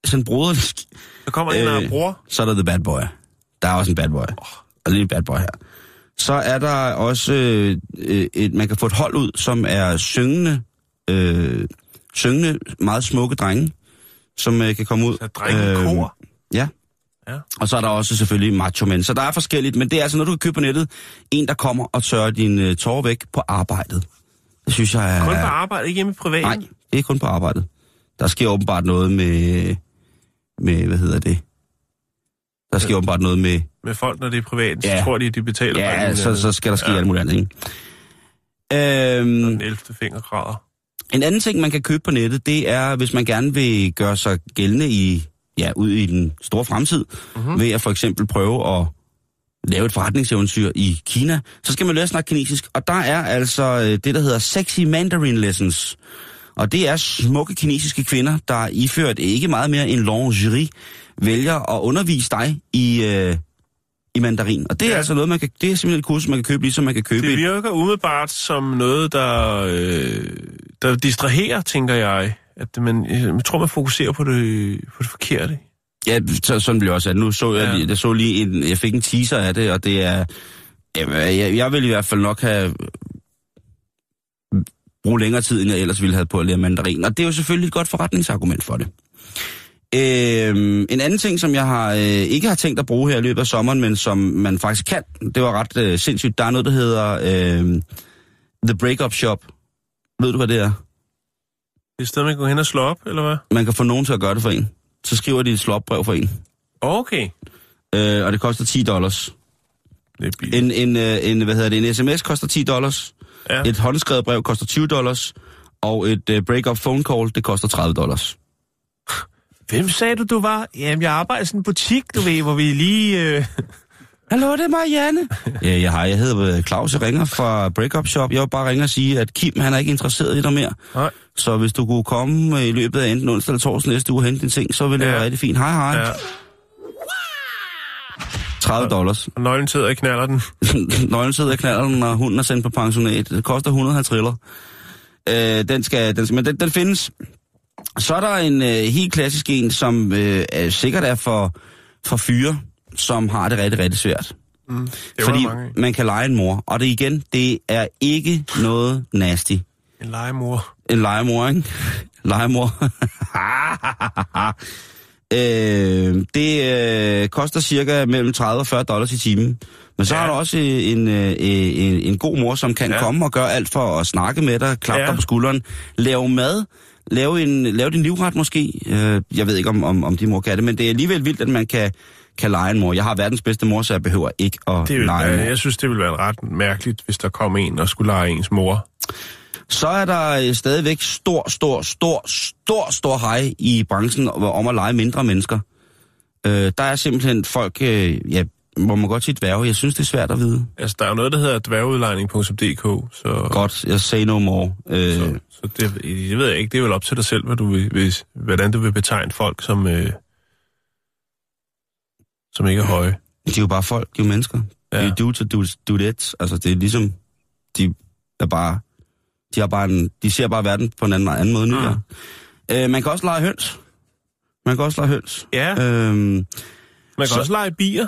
sådan en broder, Så kommer en Øh, af bror. så er der The Bad Boy. Der er også en Bad Boy. Og lige en Bad Boy her. Så er der også øh, øh, et, man kan få et hold ud, som er syngende, øh, syngende meget smukke drenge, som øh, kan komme ud. Så drenge i kor. Ja. Ja. Og så er der også selvfølgelig macho mænd. Så der er forskelligt, men det er altså noget, du kan købe på nettet. En, der kommer og tørrer dine øh, tårer væk på arbejdet. Det synes jeg er... Kun på arbejde, ikke hjemme i privaten. Nej, det er kun på arbejdet. Der sker åbenbart noget med... med hvad hedder det? Der sker åbenbart noget med... Med folk, når det er privat, så Ja. tror de, de betaler Ja, så, så skal der ske ja. alt muligt andet, ikke? Øhm, Den 11. fingergrader. en anden ting, man kan købe på nettet, det er, hvis man gerne vil gøre sig gældende i, ja, ud i den store fremtid, mm-hmm. ved at for eksempel prøve at lave et forretningseventyr i Kina, så skal man lære at snakke kinesisk. Og der er altså øh, det, der hedder Sexy Mandarin Lessons. Og det er smukke kinesiske kvinder, der iført ikke meget mere end lingerie, vælger at undervise dig i, øh, i mandarin. Og det er Ja. altså noget, man kan, det er simpelthen et kursus, man kan købe, ligesom man kan købe Det et, virker umiddelbart som noget, der, øh, der distraherer, tænker jeg. At man, jeg tror, man fokuserer på det, på det forkerte. Ja, så, sådan blev også. At nu så jeg, Ja. ja. lige, jeg så lige en, jeg fik en teaser af det, og det er, jamen, jeg, jeg vil i hvert fald nok have bruge længere tid, end jeg ellers ville have på at lære mandarin. Og det er jo selvfølgelig et godt forretningsargument for det. Øhm, en anden ting, som jeg har øh, ikke har tænkt at bruge her i løbet af sommeren, men som man faktisk kan, det var ret øh, sindssygt. Der er noget, der hedder øh, The Breakup Shop. Ved du, hvad det er? Det er et sted, man kan gå hen og slå op, eller hvad? Man kan få nogen til at gøre det for en. Så skriver de et slåopbrev for en. Okay. Øh, og det koster 10 dollars. Det er. En, en, øh, en, hvad hedder det, en sms koster 10 dollars. Ja. Et håndskrevet brev koster 20 dollars. Og et uh, break-up phone call, det koster 30 dollars. Hvem sagde du, du var? Jamen, jeg arbejder i sådan en butik, du ved, hvor vi lige... Øh... Hallo, det er Marianne. ja, jeg har. Jeg hedder øh, Claus, jeg ringer fra Breakup Shop. Jeg vil bare ringe og sige, at Kim, han er ikke interesseret i dig mere. Nej. Så hvis du kunne komme øh, i løbet af enten onsdag eller torsdag næste uge og hente din ting, så ville det Ja. være rigtig fint. Hej, hej. Ja. 30 dollars. Og nøglen sidder og knaller den. [laughs] Nøglen sidder i knalderen, og hunden er sendt på pensionat. Det koster 150 triller. Øh, den skal, den skal, men den, den findes. Så er der en øh, helt klassisk en, som øh, er, sikkert er for, for fyre, som har det rigtig, rigtig svært. Mm. Det Fordi mange man kan lege en mor. Og det igen, det er ikke noget nasty. En legemor. En legemor, ikke? [laughs] Legemor. [laughs] øh, det øh, koster cirka mellem 30 og 40 dollars i timen. Men så Ja. har du også en, øh, en, en god mor, som kan Ja. komme og gøre alt for at snakke med dig, klappe Ja. dig på skulderen, lave mad, lave, en, lave din livret måske. Øh, jeg ved ikke, om, om, om de mor kan det, men det er alligevel vildt, at man kan, kan lege en mor. Jeg har verdens bedste mor, så jeg behøver ikke at Det vil, lege en mor. jeg synes, det ville være ret mærkeligt, hvis der kom en og skulle lege ens mor. Så er der øh, stadigvæk stor, stor, stor, stor, stor hej i branchen om om at lege mindre mennesker. Øh, der er simpelthen folk, øh, ja, må man godt sige dværge. Jeg synes, det er svært at vide. Altså, der er jo noget, der hedder dværgeudlejning.dk, så, Godt, jeg say no more. Øh, så, så det, det ved jeg ikke. Det er vel op til dig selv, hvad du vil, hvis, hvordan du vil betegne folk, som, øh, som ikke er høje. de er jo bare folk, de er jo mennesker. Ja. De er dudes og dudes, dudettes. Altså, det er ligesom, de er bare, de, har bare en, de ser bare verden på en anden, anden måde nu. Mm. Ja. Øh, man kan også lege høns. Man kan også lege høns. Ja, Øhm, man kan så- også lege bier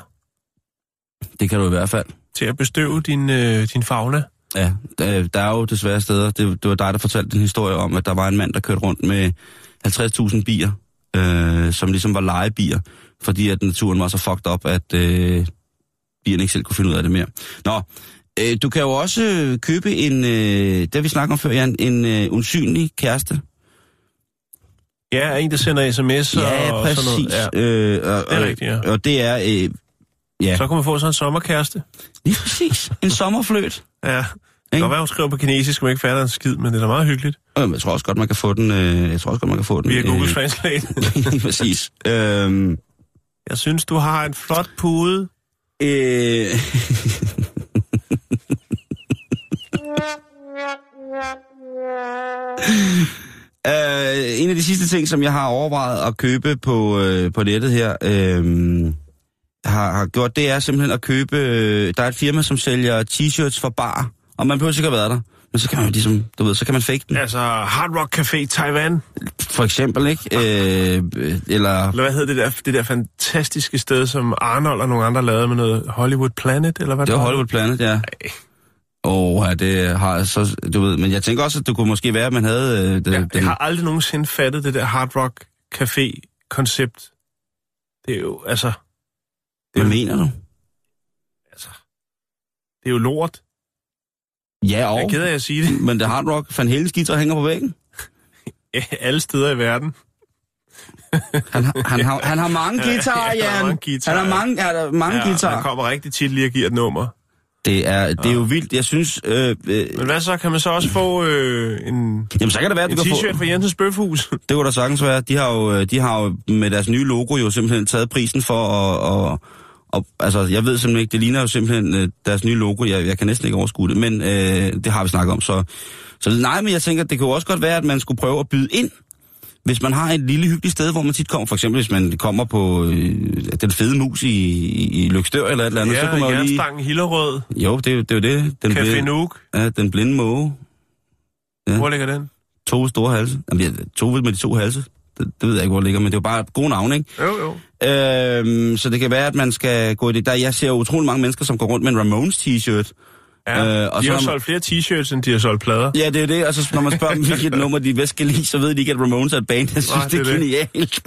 det kan du i hvert fald. til at bestøve din, øh, din fauna. Ja, der, der er jo desværre steder. Det, det var dig, der fortalte en historie om, at der var en mand, der kørte rundt med 50.000 bier, øh, som ligesom var legebier, fordi at naturen var så fucked up, at øh, bierne ikke selv kunne finde ud af det mere. Nå, øh, du kan jo også øh, købe en, øh, det vi snakket om før, Jan, en øh, usynlig kæreste. Ja, en, der sender sms'er ja, og præcis. sådan noget. Ja. Øh, og, Det er rigtigt, ja. og, det er, øh, ja, Så kan man få sådan en sommerkæreste. lige præcis, en sommerfløt. Ja. Det kan godt være, hun skriver på kinesisk, man ikke fatter en skid, men det er da meget hyggeligt. Øh, Jeg tror også godt, man kan få den, øh, jeg tror også godt, man kan få den. Via Google øh, Translate. [laughs] lige præcis. Øhm, jeg synes, du har en flot pude. Øh... Uh, [laughs] en af de sidste ting, som jeg har overvejet at købe på, uh, på nettet her, uh, har, har gjort, det er simpelthen at købe... Uh, der er et firma, som sælger t-shirts for bar, og man behøver sikkert være der. Men så kan man jo ligesom, du ved, så kan man fake den. Altså, Hard Rock Café Taiwan. For eksempel, ikke? Øh, eller... Eller hvad hedder det der, det der fantastiske sted, som Arnold og nogle andre lavede med noget Hollywood Planet, eller hvad Det var var Hollywood Planet, ja. Åh, ja, det har så... Du ved, men jeg tænker også, at det kunne måske være, at man havde... Øh, det, Ja, den, jeg har aldrig nogensinde fattet det der Hard Rock Café-koncept. Det er jo, altså... Det er, Hvad jo, mener du? altså, det er jo lort. Ja, Jeg er og... ked af at sige det. Men det Hard Rock, Van Halens guitar hænger på væggen. [laughs] Ja, Alle steder i verden. Han, har- han, har, han har mange [laughs] guitarer, Ja, han har Jan. mange guitarer. Han har mange, han har mange Ja, guitarer. han kommer rigtig tit lige og giver et nummer. Det er, det er jo vildt. Jeg synes... Øh, øh, Men hvad så? Kan man så også få øh, en, jamen, så kan det være, en få... t-shirt fra Jensens Bøfhus? [laughs] Det kunne da sagtens være. De har, jo, de har jo med deres nye logo jo simpelthen taget prisen for at... at og, altså, jeg ved simpelthen ikke, det ligner jo simpelthen øh, deres nye logo. Jeg, jeg kan næsten ikke overskue det, men øh, det har vi snakket om. Så, så nej, men jeg tænker, det kunne også godt være, at man skulle prøve at byde ind. hvis man har et lille hyggeligt sted, hvor man tit kommer, for eksempel hvis man kommer på øh, den fede mus i, i, i Lykstør eller et eller andet, Ja, så kunne man jo lige... Hillerød, Jo, det, er det er jo det. Den Café blinde, Nuuk. ja, den blinde måge. Ja. Hvor ligger den? To store halse. Jamen, ja, to med de to halse. Det, det ved jeg ikke, hvor det ligger, men det er jo bare gode navne, ikke? Jo, jo. Øhm, så det kan være, at man skal gå i det. Der, jeg ser utrolig mange mennesker, som går rundt med en Ramones t-shirt. Ja, Øh, og de så har solgt flere t-shirts, end de har solgt plader. Ja, det er det. Og så når man spørger dem, hvilket [laughs] nummer de bedst kan lide, så ved de ikke, at Ramones er et band. Jeg synes, Nej, det er, det er genialt.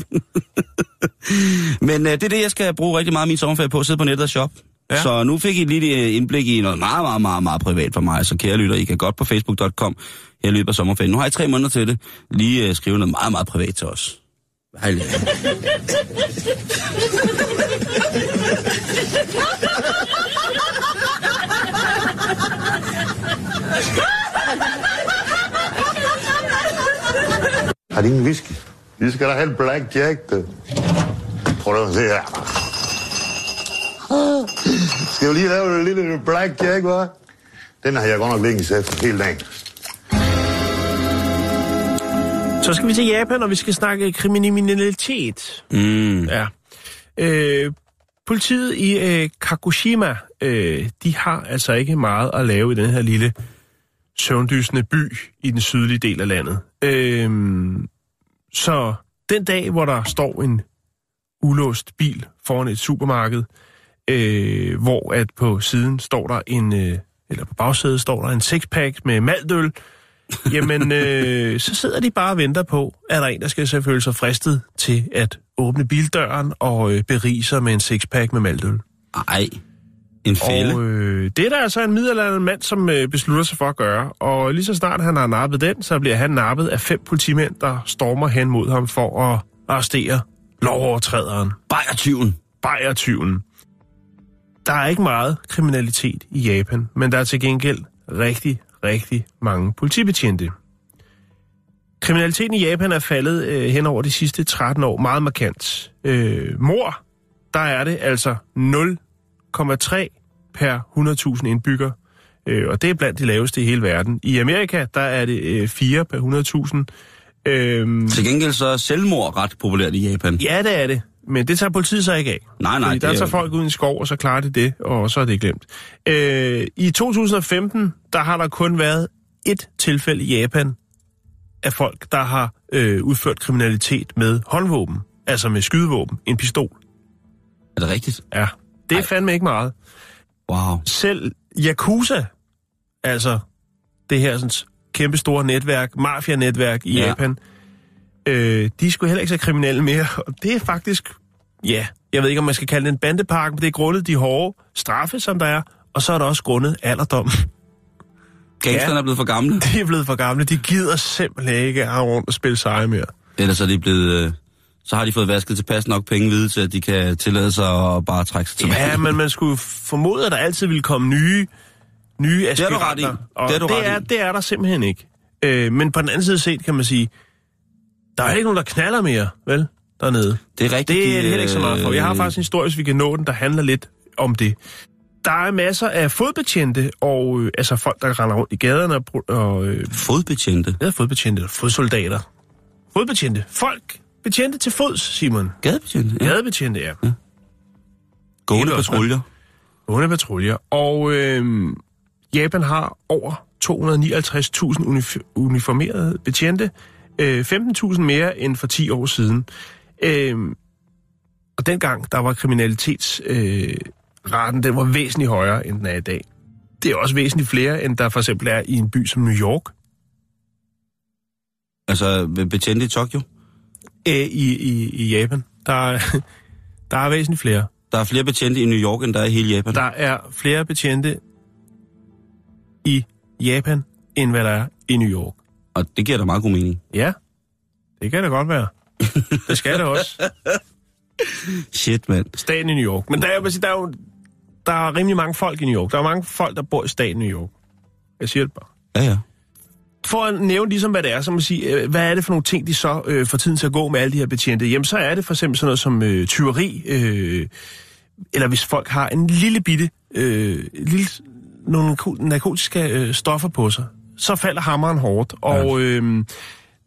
[laughs] Men øh, det er det, jeg skal bruge rigtig meget af min sommerferie på, at sidde på nettet og shoppe. Ja. Så nu fik I et lille øh, indblik i noget meget, meget, meget, meget privat for mig. Så kære lytter, I kan godt på facebook.com her i løbet af sommerferien. Nu har I tre måneder til det. Lige øh, skrive noget meget, meget privat til os. Hej lige. Har de ingen whisky? Vi skal da have en Black Jack, du. Prøv at se her. Skal vi lige lave en lille Black Jack, hva'? Den har jeg godt nok liggende i sæt hele dagen. Så skal vi til Japan, og vi skal snakke kriminalitet. Mm. Ja. Øh, politiet i øh, Kagoshima, øh, de har altså ikke meget at lave i den her lille søvndysende by i den sydlige del af landet. Øh, så den dag, hvor der står en ulåst bil foran et supermarked, øh, hvor at på siden står der en, øh, eller på bagsædet står der en sixpack med maltøl, jamen øh, så sidder de bare og venter på, at der er en, der skal føle sig fristet til at åbne bildøren og øh, berige sig med en sixpack med maltøl. Ej, en fælde. Og øh, det er der altså en middelalderende mand, som øh, beslutter sig for at gøre. Og lige så snart han har nappet den, så bliver han nappet af fem politimænd, der stormer hen mod ham for at arrestere lovovertræderen, Bajertyven. bajertyven. Der er ikke meget kriminalitet i Japan, men der er til gengæld rigtig, rigtig mange politibetjente. Kriminaliteten i Japan er faldet øh, hen over de sidste 13 år meget markant. Øh, mor, der er det altså 0,3 per 100.000 indbygger, øh, og det er blandt de laveste i hele verden. I Amerika, der er det øh, 4 per 100.000. Øh, Til gengæld så er selvmord ret populært i Japan. Ja, det er det. Men det tager politiet så ikke af. Nej, nej, Fordi det der er tager folk ud i en skov, og så klarer de det, og så er det glemt. Øh, I 2015, der har der kun været et tilfælde i Japan af folk, der har øh, udført kriminalitet med håndvåben. Altså med skydevåben. En pistol. Er det rigtigt? Ja. Det er fandme ikke meget. Wow. Selv Yakuza, altså det her sådan, kæmpe store netværk, mafia-netværk i ja. Japan, øh, de er sgu heller ikke så kriminelle mere. Og det er faktisk, ja, jeg ved ikke, om man skal kalde det en bandepark, men det er grundet de hårde straffe, som der er, og så er der også grundet alderdom. Gangsterne Ja. er blevet for gamle. De er blevet for gamle, de gider simpelthen ikke at rundt og spille seje mere. Ellers er de blevet... Øh, så har de fået vasket tilpas nok penge videre til, at de kan tillade sig at bare trække sig tilbage. Ja, men man skulle formode, at der altid ville komme nye, nye har du ret i. aspiranter. Det har du det, ret er, i. det er der simpelthen ikke. Øh, men på den anden side set kan man sige, der er ikke nogen, der knaller mere, vel, dernede. Det er rigtigt. Det er heller ikke så meget for. Jeg har øh, faktisk en historie, hvis vi kan nå den, der handler lidt om det. Der er masser af fodbetjente, og øh, altså folk, der render rundt i gaderne og, og øh, Fodbetjente. ja, fodbetjente, fodsoldater. Fodbetjente. Folk, betjente til fods, Simon. Gadebetjente. Ja. Gadebetjente, ja. Gående Helt også, patruljer. Gående patruljer. Og øh, Japan har over 259.000 unif- uniformerede betjente. Øh, 15.000 mere end for 10 år siden. Øh, og dengang, der var kriminalitetsraten, øh, den var væsentligt højere, end den er i dag. Det er også væsentligt flere, end der for eksempel er i en by som New York. Altså betjente i Tokyo. Øh, i, i, I Japan. Der er, [laughs] der er væsentligt flere. Der er flere betjente i New York, end der er i hele Japan. Der er flere betjente i Japan, end hvad der er i New York. Og det giver da meget god mening. Ja, det kan det godt være. Det skal det også. [laughs] Shit, mand. Staten i New York. Men der er, jeg sige, der er jo der er rimelig mange folk i New York. Der er mange folk, der bor i staten New York. Jeg siger det bare. Ja, ja. For at nævne ligesom, hvad det er, så må man sige, øh, hvad er det for nogle ting, de så øh, får tiden til at gå med alle de her betjente? Jamen, så er det for eksempel sådan noget som øh, tyveri, øh, eller hvis folk har en lille bitte, øh, lille, nogle narko- narkotiske øh, stoffer på sig, så falder hammeren hårdt. Og øh,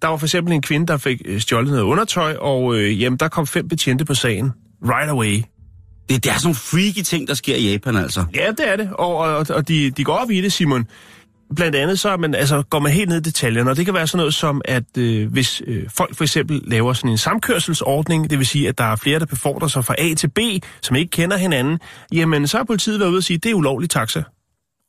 der var for eksempel en kvinde, der fik øh, stjålet noget undertøj, og øh, jamen, der kom fem betjente på sagen. Right away. Det, det er sådan nogle freaky ting, der sker i Japan, altså. Ja, det er det. Og, og, og de, de går op i det, Simon. Blandt andet så man, altså, går man helt ned i detaljerne, og det kan være sådan noget som, at øh, hvis øh, folk for eksempel laver sådan en samkørselsordning, det vil sige, at der er flere, der befordrer sig fra A til B, som ikke kender hinanden, jamen så har politiet været ude og sige, at det er ulovlig taxa.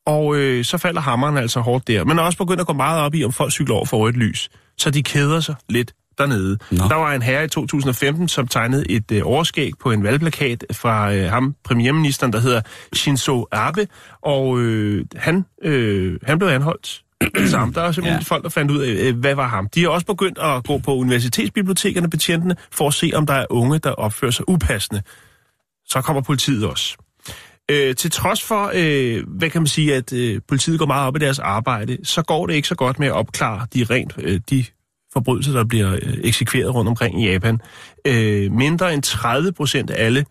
Og øh, så falder hammeren altså hårdt der. Men er også begyndt at gå meget op i, om folk cykler over for rødt lys. Så de keder sig lidt dernede. Nå. Der var en herre i 2015, som tegnede et øh, overskæg på en valgplakat fra øh, ham, premierministeren, der hedder Shinzo Abe, og øh, han, øh, han blev anholdt. [clears throat] Sammen. Der er simpelthen ja. folk, der fandt ud af, øh, hvad var ham. De har også begyndt at gå på universitetsbibliotekerne, betjentene, for at se, om der er unge, der opfører sig upassende. Så kommer politiet også. Øh, til trods for, øh, hvad kan man sige, at øh, politiet går meget op i deres arbejde, så går det ikke så godt med at opklare de rent øh, de forbrydelser, der bliver øh, eksekveret rundt omkring i Japan. Øh, mindre end 30 procent af alle,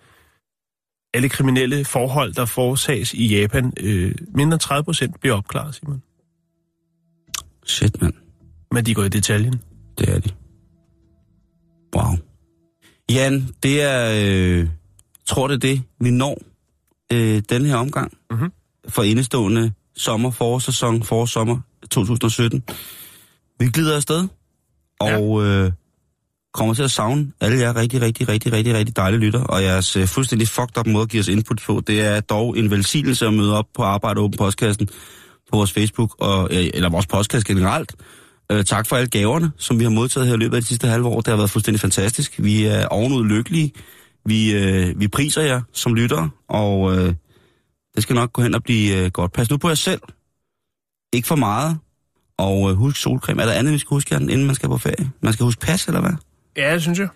alle kriminelle forhold, der foretages i Japan, øh, mindre end 30 procent bliver opklaret, Simon. Shit, mand. Men de går i detaljen. Det er de. Wow. Jan, det er... Øh, tror det det, vi når øh, den her omgang Mhm. for indestående sommer, forårssæson, forårssommer 2017. Vi glider afsted, og øh, kommer til at savne alle jer rigtig, rigtig, rigtig, rigtig, rigtig dejlige lytter, og jeres øh, fuldstændig fucked up måde at give os input på, det er dog en velsignelse at møde op på Arbejde Åben Postkassen på vores Facebook, og, øh, eller vores podcast generelt. Øh, tak for alle gaverne, som vi har modtaget her i løbet af de sidste halve år. Det har været fuldstændig fantastisk. Vi er ovenud lykkelige. Vi, øh, vi priser jer som lyttere, og øh, det skal nok gå hen og blive øh, godt. Pas nu på jer selv. Ikke for meget. Og øh, husk solcreme. Er der andet, vi skal huske, inden man skal på ferie? Man skal huske pas, eller hvad? Ja, det synes jeg.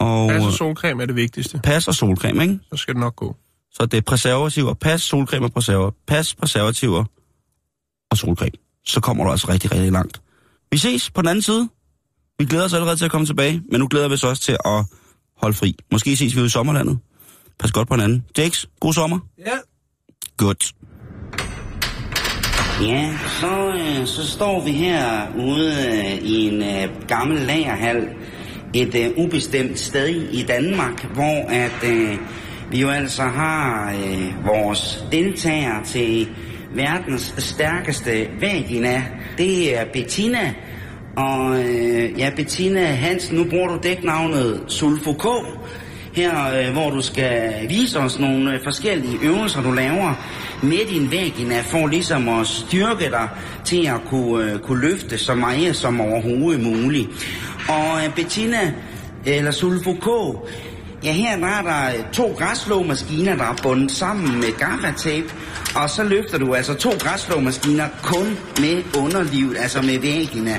Og Altså, øh, solcreme er det vigtigste. pas og solcreme, ikke? Så skal det nok gå. Så det er preservativer, pas, solcreme og preserver. Pas, preservativer og solcreme. Så kommer du altså rigtig, rigtig langt. Vi ses på den anden side. Vi glæder os allerede til at komme tilbage, men nu glæder vi os også til at holde fri. Måske ses vi ude i sommerlandet. Pas godt på hinanden. Jakes, god sommer. Ja. Godt. Ja, så, øh, så står vi her ude øh, i en øh, gammel lagerhal et øh, ubestemt sted i Danmark, hvor at øh, vi jo altså har øh, vores deltager til verdens stærkeste vagina. Det er Bettina. Og øh, ja, Bettina Hansen, nu bruger du dæknavnet Sulfo K her, øh, hvor du skal vise os nogle øh, forskellige øvelser, du laver med din vagina, for ligesom at styrke dig til at kunne, øh, kunne løfte så meget som overhovedet muligt. Og øh, Bettina, eller Sulfo K, ja her der er der to græsslåmaskiner, der er bundet sammen med gaffatape, og så løfter du altså to græsslåmaskiner kun med underlivet, altså med vagina.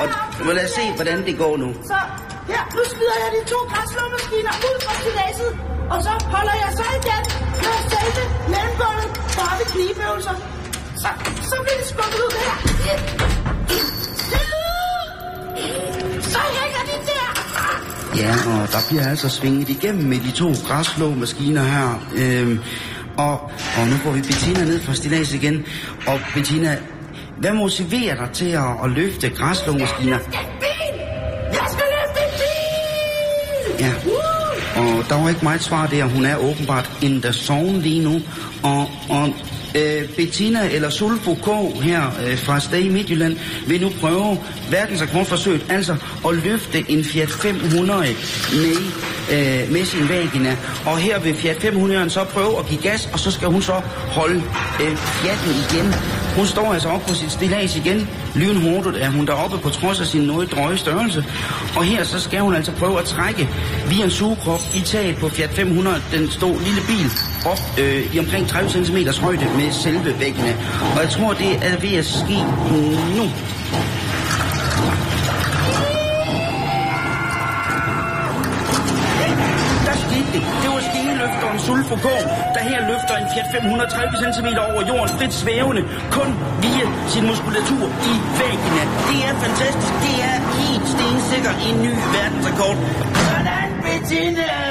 Og må lad os se, hvordan det går nu. Så her, nu smider jeg de to græsslåmaskiner ud fra stilasset. og så holder jeg så igen med selve mellembåndet bare ved knibeøvelser. Så, så bliver det skubbet ud der. Så hænger. Ja, og der bliver altså svinget igennem med de to græsslåmaskiner her. Øhm, og, og nu får vi Bettina ned fra stilas igen. Og Bettina, hvad motiverer dig til at, at løfte græsslåmaskiner? Jeg skal løfte en bil! Ja. Og der var ikke meget svar der. Hun er åbenbart in the zone lige nu. Og, og øh, Bettina eller Sulfo K her øh, fra Stad i Midtjylland vil nu prøve verdensrekordforsøget, altså at løfte en Fiat 500 med, øh, med sin vagina. Og her vil Fiat 500 så prøve at give gas, og så skal hun så holde øh, Fiaten igen. Hun står altså op på sit stillads igen. Lynhurtigt er hun deroppe på trods af sin noget drøje størrelse. Og her så skal hun altså prøve at trække via en sugekrop i taget på Fiat 500, den stod lille bil, op øh, i omkring 30 cm højde med selve væggene. Og jeg tror, det er ved at ske nu. Foucault, der her løfter en Fiat 530 cm over jorden frit svævende, kun via sin muskulatur i vagina. Det er fantastisk. Det er helt stensikker en ny verdensrekord. Sådan, Bettina!